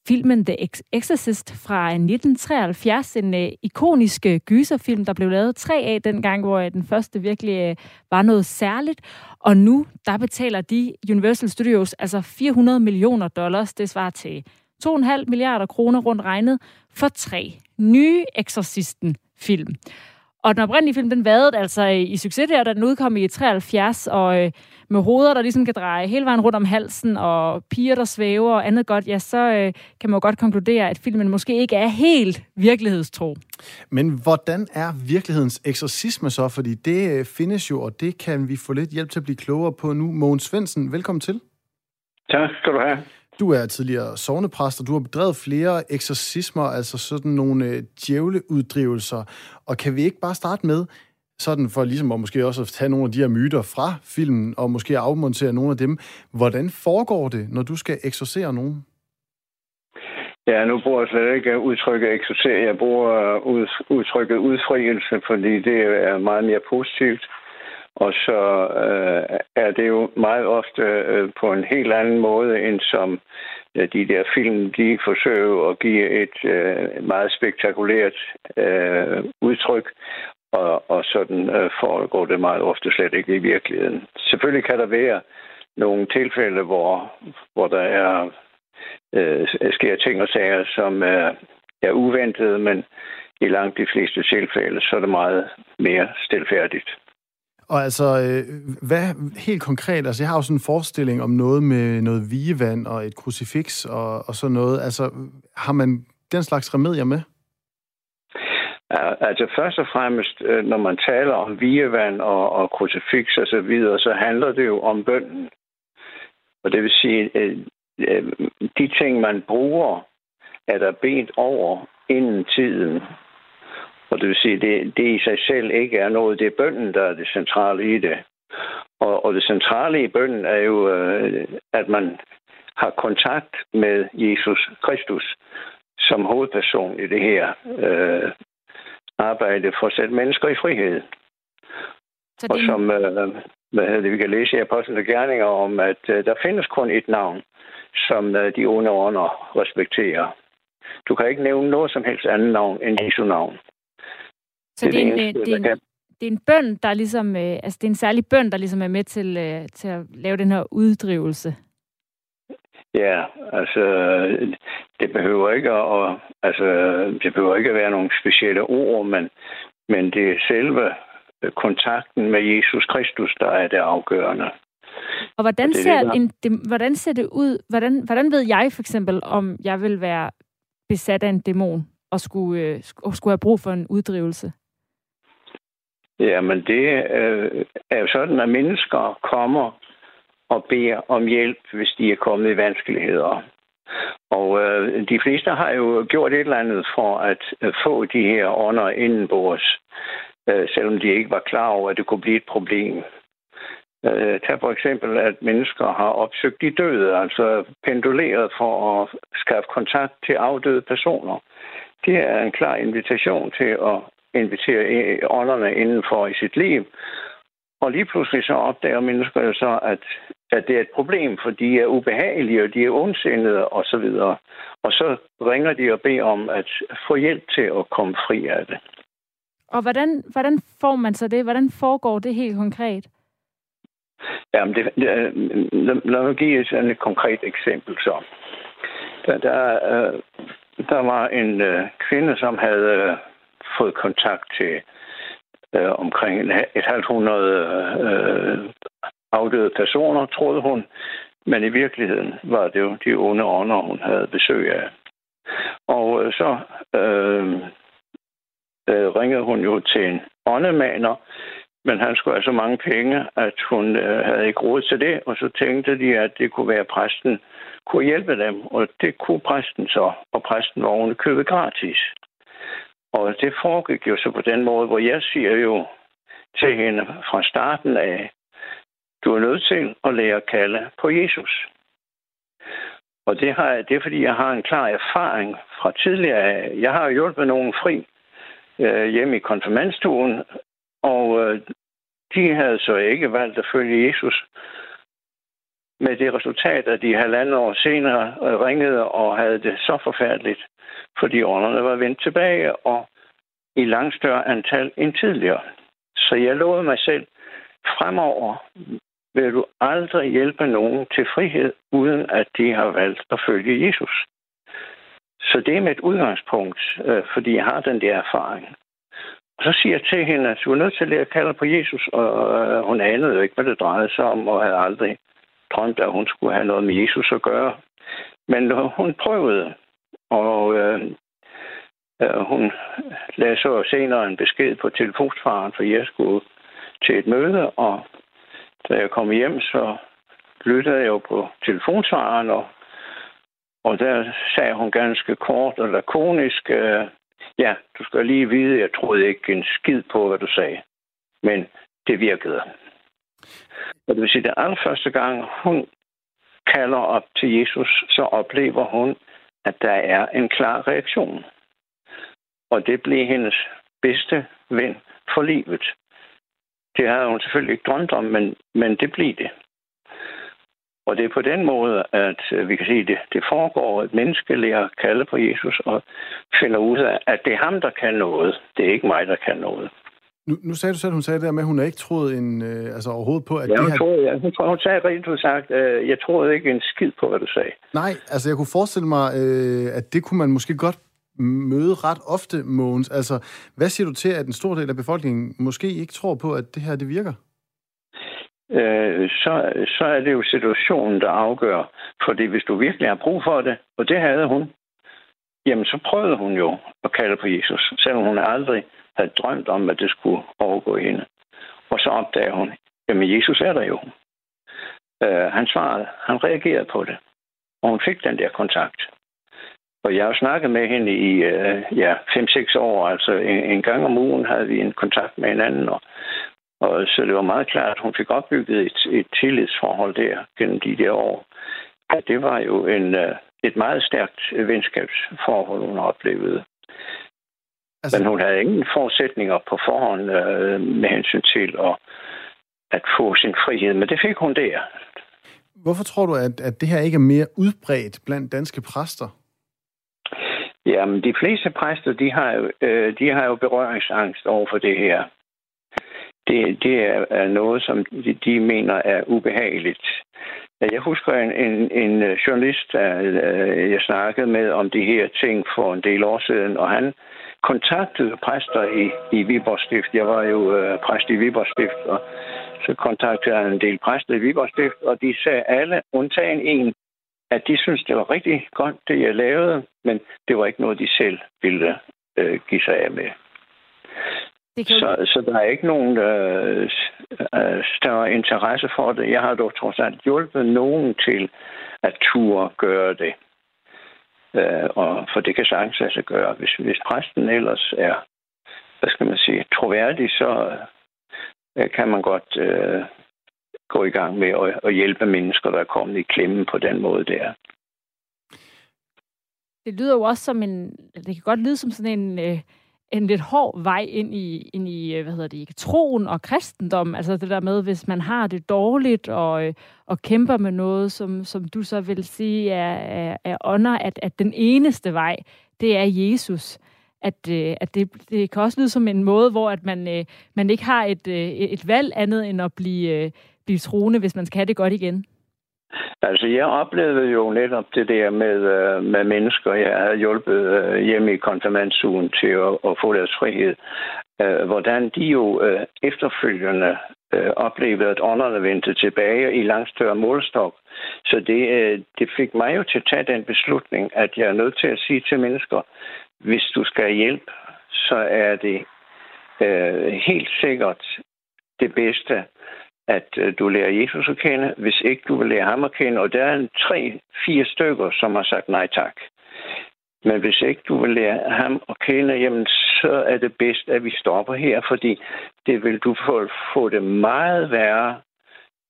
S2: filmen The Exorcist fra 1973, en øh, ikonisk øh, gyserfilm, der blev lavet tre af dengang, hvor øh, den første virkelig øh, var noget særligt. Og nu, der betaler de Universal Studios altså 400 millioner dollars, det svarer til 2,5 milliarder kroner rundt regnet, for tre nye Exorcisten-film. Og den oprindelige film, den vadede altså i succes der, da den udkom i 73, og øh, med hoveder, der ligesom kan dreje hele vejen rundt om halsen, og piger, der svæver og andet godt, ja, så øh, kan man jo godt konkludere, at filmen måske ikke er helt virkelighedstro.
S1: Men hvordan er virkelighedens eksorcisme så? Fordi det øh, findes jo, og det kan vi få lidt hjælp til at blive klogere på nu. Mogens Svendsen, velkommen til.
S8: Tak skal du have.
S1: Du er tidligere sovnepræst, og du har bedrevet flere eksorcismer, altså sådan nogle øh, djævleuddrivelser. Og kan vi ikke bare starte med, sådan for ligesom at måske også at tage nogle af de her myter fra filmen, og måske afmontere nogle af dem. Hvordan foregår det, når du skal eksorcere nogen?
S8: Ja, nu bruger jeg slet ikke udtrykket eksorcere. Jeg bruger udtrykket udfrielse, fordi det er meget mere positivt. Og så øh, er det jo meget ofte øh, på en helt anden måde, end som øh, de der film, de forsøger at give et øh, meget spektakulært øh, udtryk. Og, og sådan øh, foregår det meget ofte slet ikke i virkeligheden. Selvfølgelig kan der være nogle tilfælde, hvor, hvor der er øh, sker ting og sager, som er, er uventede, men i langt de fleste tilfælde, så er det meget mere stilfærdigt.
S1: Og altså, øh, hvad helt konkret, altså jeg har jo sådan en forestilling om noget med noget vigevand og et krucifix og, og sådan noget. Altså, har man den slags remedier med?
S8: Ja, altså først og fremmest, øh, når man taler om vigevand og, og krucifix og så videre, så handler det jo om bønden. Og det vil sige, øh, øh, de ting, man bruger, er der bedt over inden tiden. Og det vil sige, det, det i sig selv ikke er noget. Det er bønden, der er det centrale i det. Og, og det centrale i bønden er jo, øh, at man har kontakt med Jesus Kristus som hovedperson i det her øh, arbejde for at sætte mennesker i frihed. Så det... Og som øh, hvad hedder det, vi kan læse i Apostlenes Gerninger om, at øh, der findes kun et navn, som øh, de onde ånder respekterer. Du kan ikke nævne noget som helst andet navn end Jesu navn.
S2: Så det, det, er, en, eneste, det, er en, det er en bøn, der ligesom, øh, altså det er en særlig bøn, der ligesom er med til, øh, til at lave den her uddrivelse.
S8: Ja, altså det behøver ikke at, altså, det behøver ikke at være nogle specielle ord, men, men det er selve kontakten med Jesus Kristus, der er det afgørende.
S2: Og hvordan, og det ser, det, en, det, hvordan ser det ud? Hvordan, hvordan ved jeg for eksempel, om jeg vil være besat af en dæmon og skulle, øh, skulle have brug for en uddrivelse?
S8: Jamen, det øh, er jo sådan, at mennesker kommer og beder om hjælp, hvis de er kommet i vanskeligheder. Og øh, de fleste har jo gjort et eller andet for at øh, få de her ånder indenbords, øh, selvom de ikke var klar over, at det kunne blive et problem. Øh, tag for eksempel, at mennesker har opsøgt de døde, altså penduleret for at skaffe kontakt til afdøde personer. Det er en klar invitation til at invitere ånderne indenfor i sit liv. Og lige pludselig så opdager mennesker jo så, at, at det er et problem, for de er ubehagelige, og de er ondsindede osv. Og, og så ringer de og beder om at få hjælp til at komme fri af det.
S2: Og hvordan, hvordan får man så det? Hvordan foregår det helt konkret?
S8: Jamen, det, det, lad, lad mig give et, et konkret eksempel så. Der, der, øh, der var en øh, kvinde, som havde øh, fået kontakt til øh, omkring et halvt hundrede øh, afdøde personer, troede hun. Men i virkeligheden var det jo de onde ånder, hun havde besøg af. Og øh, så øh, øh, ringede hun jo til en åndemaner, men han skulle have så mange penge, at hun øh, havde ikke råd til det, og så tænkte de, at det kunne være, at præsten kunne hjælpe dem, og det kunne præsten så, og præsten var oven købet gratis. Og det foregik jo så på den måde, hvor jeg siger jo til hende fra starten af, du er nødt til at lære at kalde på Jesus. Og det, har, det er, fordi jeg har en klar erfaring fra tidligere. Jeg har hjulpet nogen fri øh, hjemme i konfirmandstuen, og øh, de havde så ikke valgt at følge Jesus. Med det resultat, at de halvandet år senere øh, ringede og havde det så forfærdeligt, fordi ånderne var vendt tilbage, og i langt større antal end tidligere. Så jeg lovede mig selv, fremover vil du aldrig hjælpe nogen til frihed, uden at de har valgt at følge Jesus. Så det er mit udgangspunkt, øh, fordi jeg har den der erfaring. Og så siger jeg til hende, at du er nødt til at lære at kalde på Jesus, og hun anede jo ikke, hvad det drejede sig om, og havde aldrig drømt, at hun skulle have noget med Jesus at gøre. Men hun prøvede, og øh, øh, hun lagde så senere en besked på telefonsvaren, for jeg skulle til et møde, og da jeg kom hjem, så lyttede jeg jo på telefonsvaren, og, og der sagde hun ganske kort og lakonisk, øh, ja, du skal lige vide, jeg troede ikke en skid på, hvad du sagde. Men det virkede. Og det vil sige, at den allerførste gang, hun kalder op til Jesus, så oplever hun, at der er en klar reaktion. Og det blev hendes bedste ven for livet. Det havde hun selvfølgelig ikke drømt om, men, men det blev det. Og det er på den måde, at øh, vi kan sige, at det, det foregår, at menneske lærer kalde på Jesus og finder ud af, at det er ham, der kan noget. Det er ikke mig, der kan noget.
S1: Nu, nu sagde du selv, hun sagde det der med, at hun ikke troet en, øh, altså overhovedet på, at
S8: ja,
S1: det her...
S8: Troede, ja, hun, hun sagde rent ud sagt, øh, jeg troede ikke en skid på, hvad du sagde.
S1: Nej, altså jeg kunne forestille mig, øh, at det kunne man måske godt møde ret ofte, Mogens. Altså, hvad siger du til, at en stor del af befolkningen måske ikke tror på, at det her det virker?
S8: Øh, så, så er det jo situationen, der afgør. Fordi hvis du virkelig har brug for det, og det havde hun, jamen så prøvede hun jo at kalde på Jesus, selvom hun aldrig havde drømt om, at det skulle overgå hende. Og så opdager hun, jamen Jesus er der jo. Øh, han svarede, han reagerede på det. Og hun fik den der kontakt. Og jeg har snakket med hende i øh, ja, 5-6 år. Altså en, en gang om ugen havde vi en kontakt med hinanden. Og, og så det var meget klart, at hun fik opbygget et, et tillidsforhold der gennem de der år. Ja, det var jo en, øh, et meget stærkt venskabsforhold, hun oplevede. Altså... Men hun havde ingen forudsætninger på forhånd øh, med hensyn til at, at få sin frihed. Men det fik hun der.
S1: Hvorfor tror du, at, at det her ikke er mere udbredt blandt danske præster?
S8: Jamen, de fleste præster, de har jo, øh, de har jo berøringsangst over for det her. Det, det er noget, som de, de mener er ubehageligt. Jeg husker en, en, en journalist, der øh, jeg snakkede med om de her ting for en del år siden, og han kontaktede præster i, i Viborg Stift. Jeg var jo øh, præst i Viborg Stift, og så kontaktede han en del præster i Viborg Stift, og de sagde alle, undtagen en, at de synes det var rigtig godt, det jeg lavede, men det var ikke noget, de selv ville øh, give sig af med. Det kan... så, så der er ikke nogen øh, øh, større interesse for det. Jeg har dog trods alt hjulpet nogen til at turde gøre det. Øh, og for det kan sagtens altså gøre. Hvis, hvis præsten ellers er, hvad skal man sige, troværdig, så øh, kan man godt øh, gå i gang med at, at hjælpe mennesker, der er kommet i klemme på den måde der.
S2: Det lyder jo også som en, det kan godt lyde som sådan en, øh, en lidt hård vej ind i, ind i øh, hvad hedder det, troen og kristendom. Altså det der med, hvis man har det dårligt og, øh, og kæmper med noget, som, som du så vil sige er, er, er under, at, at den eneste vej, det er Jesus at, øh, at det, det kan også lyde som en måde, hvor at man, man ikke har et, et valg andet end at blive, blive troende, hvis man skal have det godt igen?
S8: Altså, jeg oplevede jo netop det der med, øh, med mennesker. Jeg har hjulpet øh, hjemme i konfirmandsugen til at, at få deres frihed. Øh, hvordan de jo øh, efterfølgende øh, oplevede, at ånderne vendte tilbage i langt større målstok. Så det, øh, det fik mig jo til at tage den beslutning, at jeg er nødt til at sige til mennesker, hvis du skal hjælpe, så er det øh, helt sikkert det bedste, at øh, du lærer Jesus at kende, hvis ikke du vil lære ham at kende. Og der er en tre-fire stykker, som har sagt nej tak. Men hvis ikke du vil lære ham at kende, jamen, så er det bedst, at vi stopper her, fordi det vil du få, få det meget værre,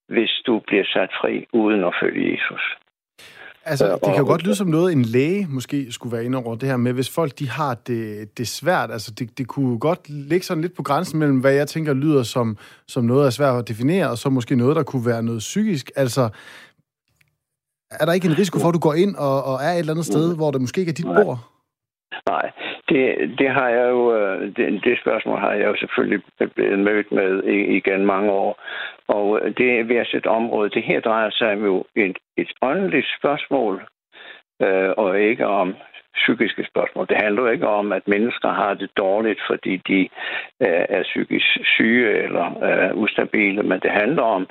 S8: hvis du bliver sat fri uden at følge Jesus.
S1: Altså, det kan jo godt lyde som noget, en læge måske skulle være inde over det her med, hvis folk de har det, det svært. Altså, det, det kunne godt ligge sådan lidt på grænsen mellem, hvad jeg tænker lyder som, som noget er svært at definere, og så måske noget, der kunne være noget psykisk. Altså, er der ikke en risiko for, at du går ind og, og er et eller andet sted, hvor det måske ikke er dit bord?
S8: Nej, det, det har jeg jo, øh, det, det spørgsmål har jeg jo selvfølgelig blevet mødt med igen mange år. Og øh, det er ved et område. Det her drejer sig jo et, et åndeligt spørgsmål, øh, og ikke om psykiske spørgsmål. Det handler jo ikke om, at mennesker har det dårligt, fordi de øh, er psykisk syge eller øh, ustabile, men det handler om,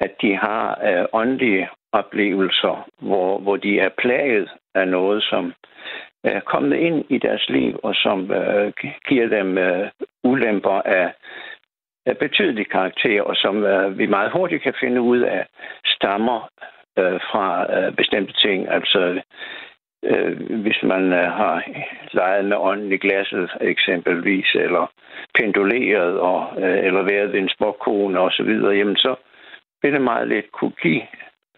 S8: at de har øh, åndelige oplevelser, hvor, hvor de er plaget af noget, som er kommet ind i deres liv, og som øh, giver dem øh, ulemper af, af betydelig karakter, og som øh, vi meget hurtigt kan finde ud af stammer øh, fra øh, bestemte ting. Altså, øh, hvis man øh, har leget med ånden i glasset eksempelvis, eller penduleret, og, øh, eller været ved en spokkone osv., jamen så vil det meget let kunne give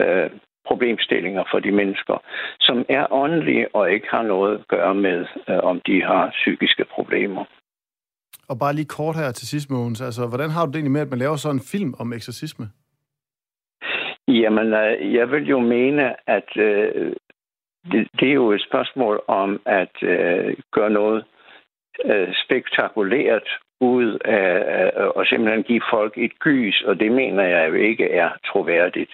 S8: øh, problemstillinger for de mennesker, som er åndelige og ikke har noget at gøre med, øh, om de har psykiske problemer.
S1: Og bare lige kort her til sidst, Mogens. Altså, hvordan har du det egentlig med, at man laver sådan en film om eksorcisme?
S8: Jamen, øh, jeg vil jo mene, at øh, det, det er jo et spørgsmål om at øh, gøre noget øh, spektakulært ud af, af og simpelthen give folk et gys, og det mener jeg jo ikke er troværdigt.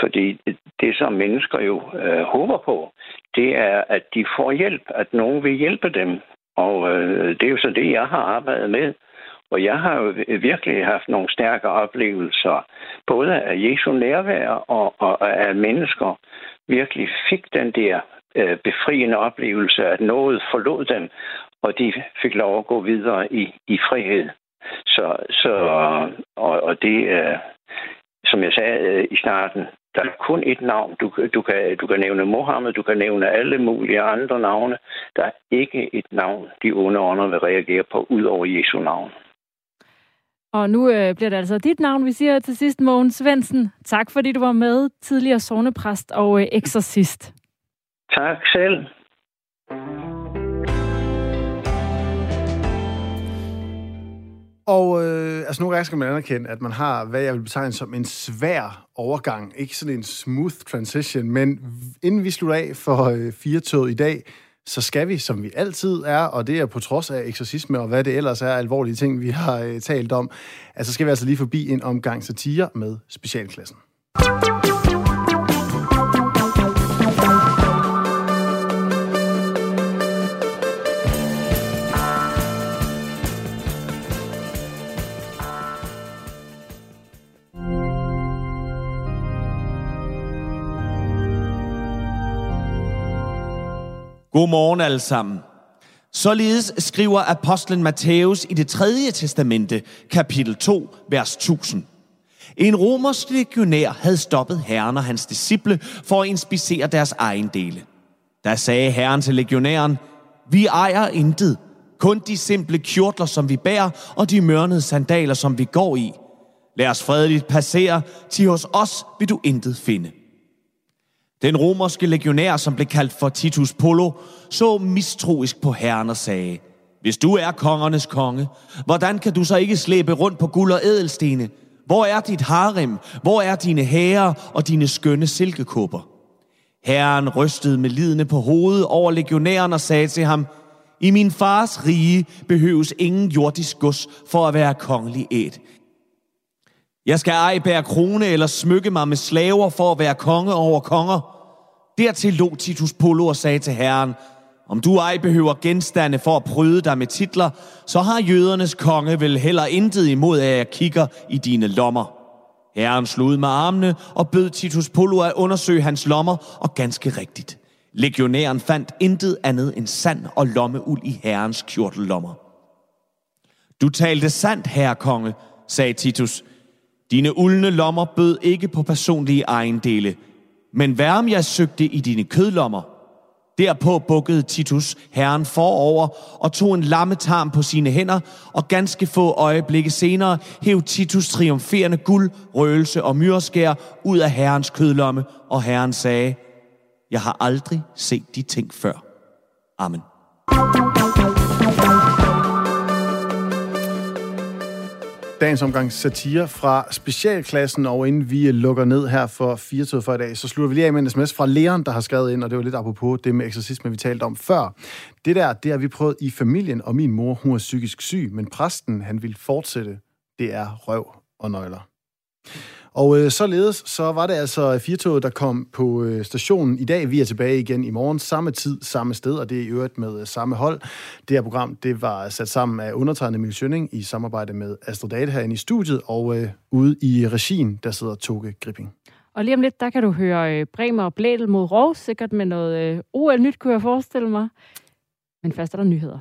S8: Fordi det, som mennesker jo øh, håber på, det er, at de får hjælp, at nogen vil hjælpe dem. Og øh, det er jo så det, jeg har arbejdet med. Og jeg har jo virkelig haft nogle stærke oplevelser, både af Jesu nærvær og, og af mennesker, virkelig fik den der øh, befriende oplevelse, at noget forlod dem, og de fik lov at gå videre i, i frihed. Så, så og, og det, øh, som jeg sagde øh, i starten, der er kun et navn. Du, du, kan, du kan nævne Mohammed, du kan nævne alle mulige andre navne. Der er ikke et navn, de onde ånder vil reagere på, ud over Jesu navn.
S2: Og nu øh, bliver det altså dit navn, vi siger til sidst, Mogens Svendsen. Tak fordi du var med, tidligere sovnepræst og øh, eksorcist.
S8: Tak selv.
S1: Og øh, altså nogle gange skal man anerkende, at man har, hvad jeg vil betegne som en svær overgang. Ikke sådan en smooth transition, men inden vi slutter af for øh, fire i dag, så skal vi, som vi altid er, og det er på trods af eksorcisme og hvad det ellers er alvorlige ting, vi har øh, talt om, altså skal vi altså lige forbi en omgang satire med specialklassen.
S9: Godmorgen alle sammen. Således skriver apostlen Matthæus i det tredje testamente, kapitel 2, vers 1000. En romersk legionær havde stoppet herren og hans disciple for at inspicere deres egen dele. Der sagde herren til legionæren, vi ejer intet, kun de simple kjortler, som vi bærer, og de mørnede sandaler, som vi går i. Lad os fredeligt passere, til hos os vil du intet finde. Den romerske legionær, som blev kaldt for Titus Polo, så mistroisk på herren og sagde, Hvis du er kongernes konge, hvordan kan du så ikke slæbe rundt på guld og ædelstene? Hvor er dit harem? Hvor er dine hære og dine skønne silkekupper? Herren rystede med lidende på hovedet over legionæren og sagde til ham, I min fars rige behøves ingen jordisk gods for at være kongelig æt. Jeg skal ej bære krone eller smykke mig med slaver for at være konge over konger. Dertil lå Titus Polo og sagde til herren, om du ej behøver genstande for at pryde dig med titler, så har jødernes konge vel heller intet imod, at jeg kigger i dine lommer. Herren slog med armene og bød Titus Polo at undersøge hans lommer, og ganske rigtigt. Legionæren fandt intet andet end sand og lommeuld i herrens kjortellommer. Du talte sandt, herre konge, sagde Titus, dine uldne lommer bød ikke på personlige ejendele, men værm jeg søgte i dine kødlommer? Derpå bukkede Titus herren forover og tog en lammetarm på sine hænder, og ganske få øjeblikke senere hæv Titus triumferende guld, røgelse og myrskær ud af herrens kødlomme, og herren sagde, Jeg har aldrig set de ting før. Amen.
S1: Dagens omgang satire fra specialklassen, og inden vi øh, lukker ned her for 4 for i dag, så slutter vi lige af med en sms fra Leon, der har skrevet ind, og det var lidt apropos det med eksorcisme, vi talte om før. Det der, det har vi prøvet i familien, og min mor, hun er psykisk syg, men præsten, han vil fortsætte. Det er røv og nøgler. Og øh, således så var det altså Firtoget, der kom på øh, stationen i dag. Vi er tilbage igen i morgen, samme tid, samme sted, og det er i øvrigt med øh, samme hold. Det her program det var sat sammen af undertegnet Mille Schønning i samarbejde med Astrid Date herinde i studiet, og øh, ude i regien, der sidder Toge Gripping.
S10: Og lige om lidt, der kan du høre øh, Bremer og Blædel mod Rov, sikkert med noget øh, OL-nyt, kunne jeg forestille mig. Men først er der nyheder.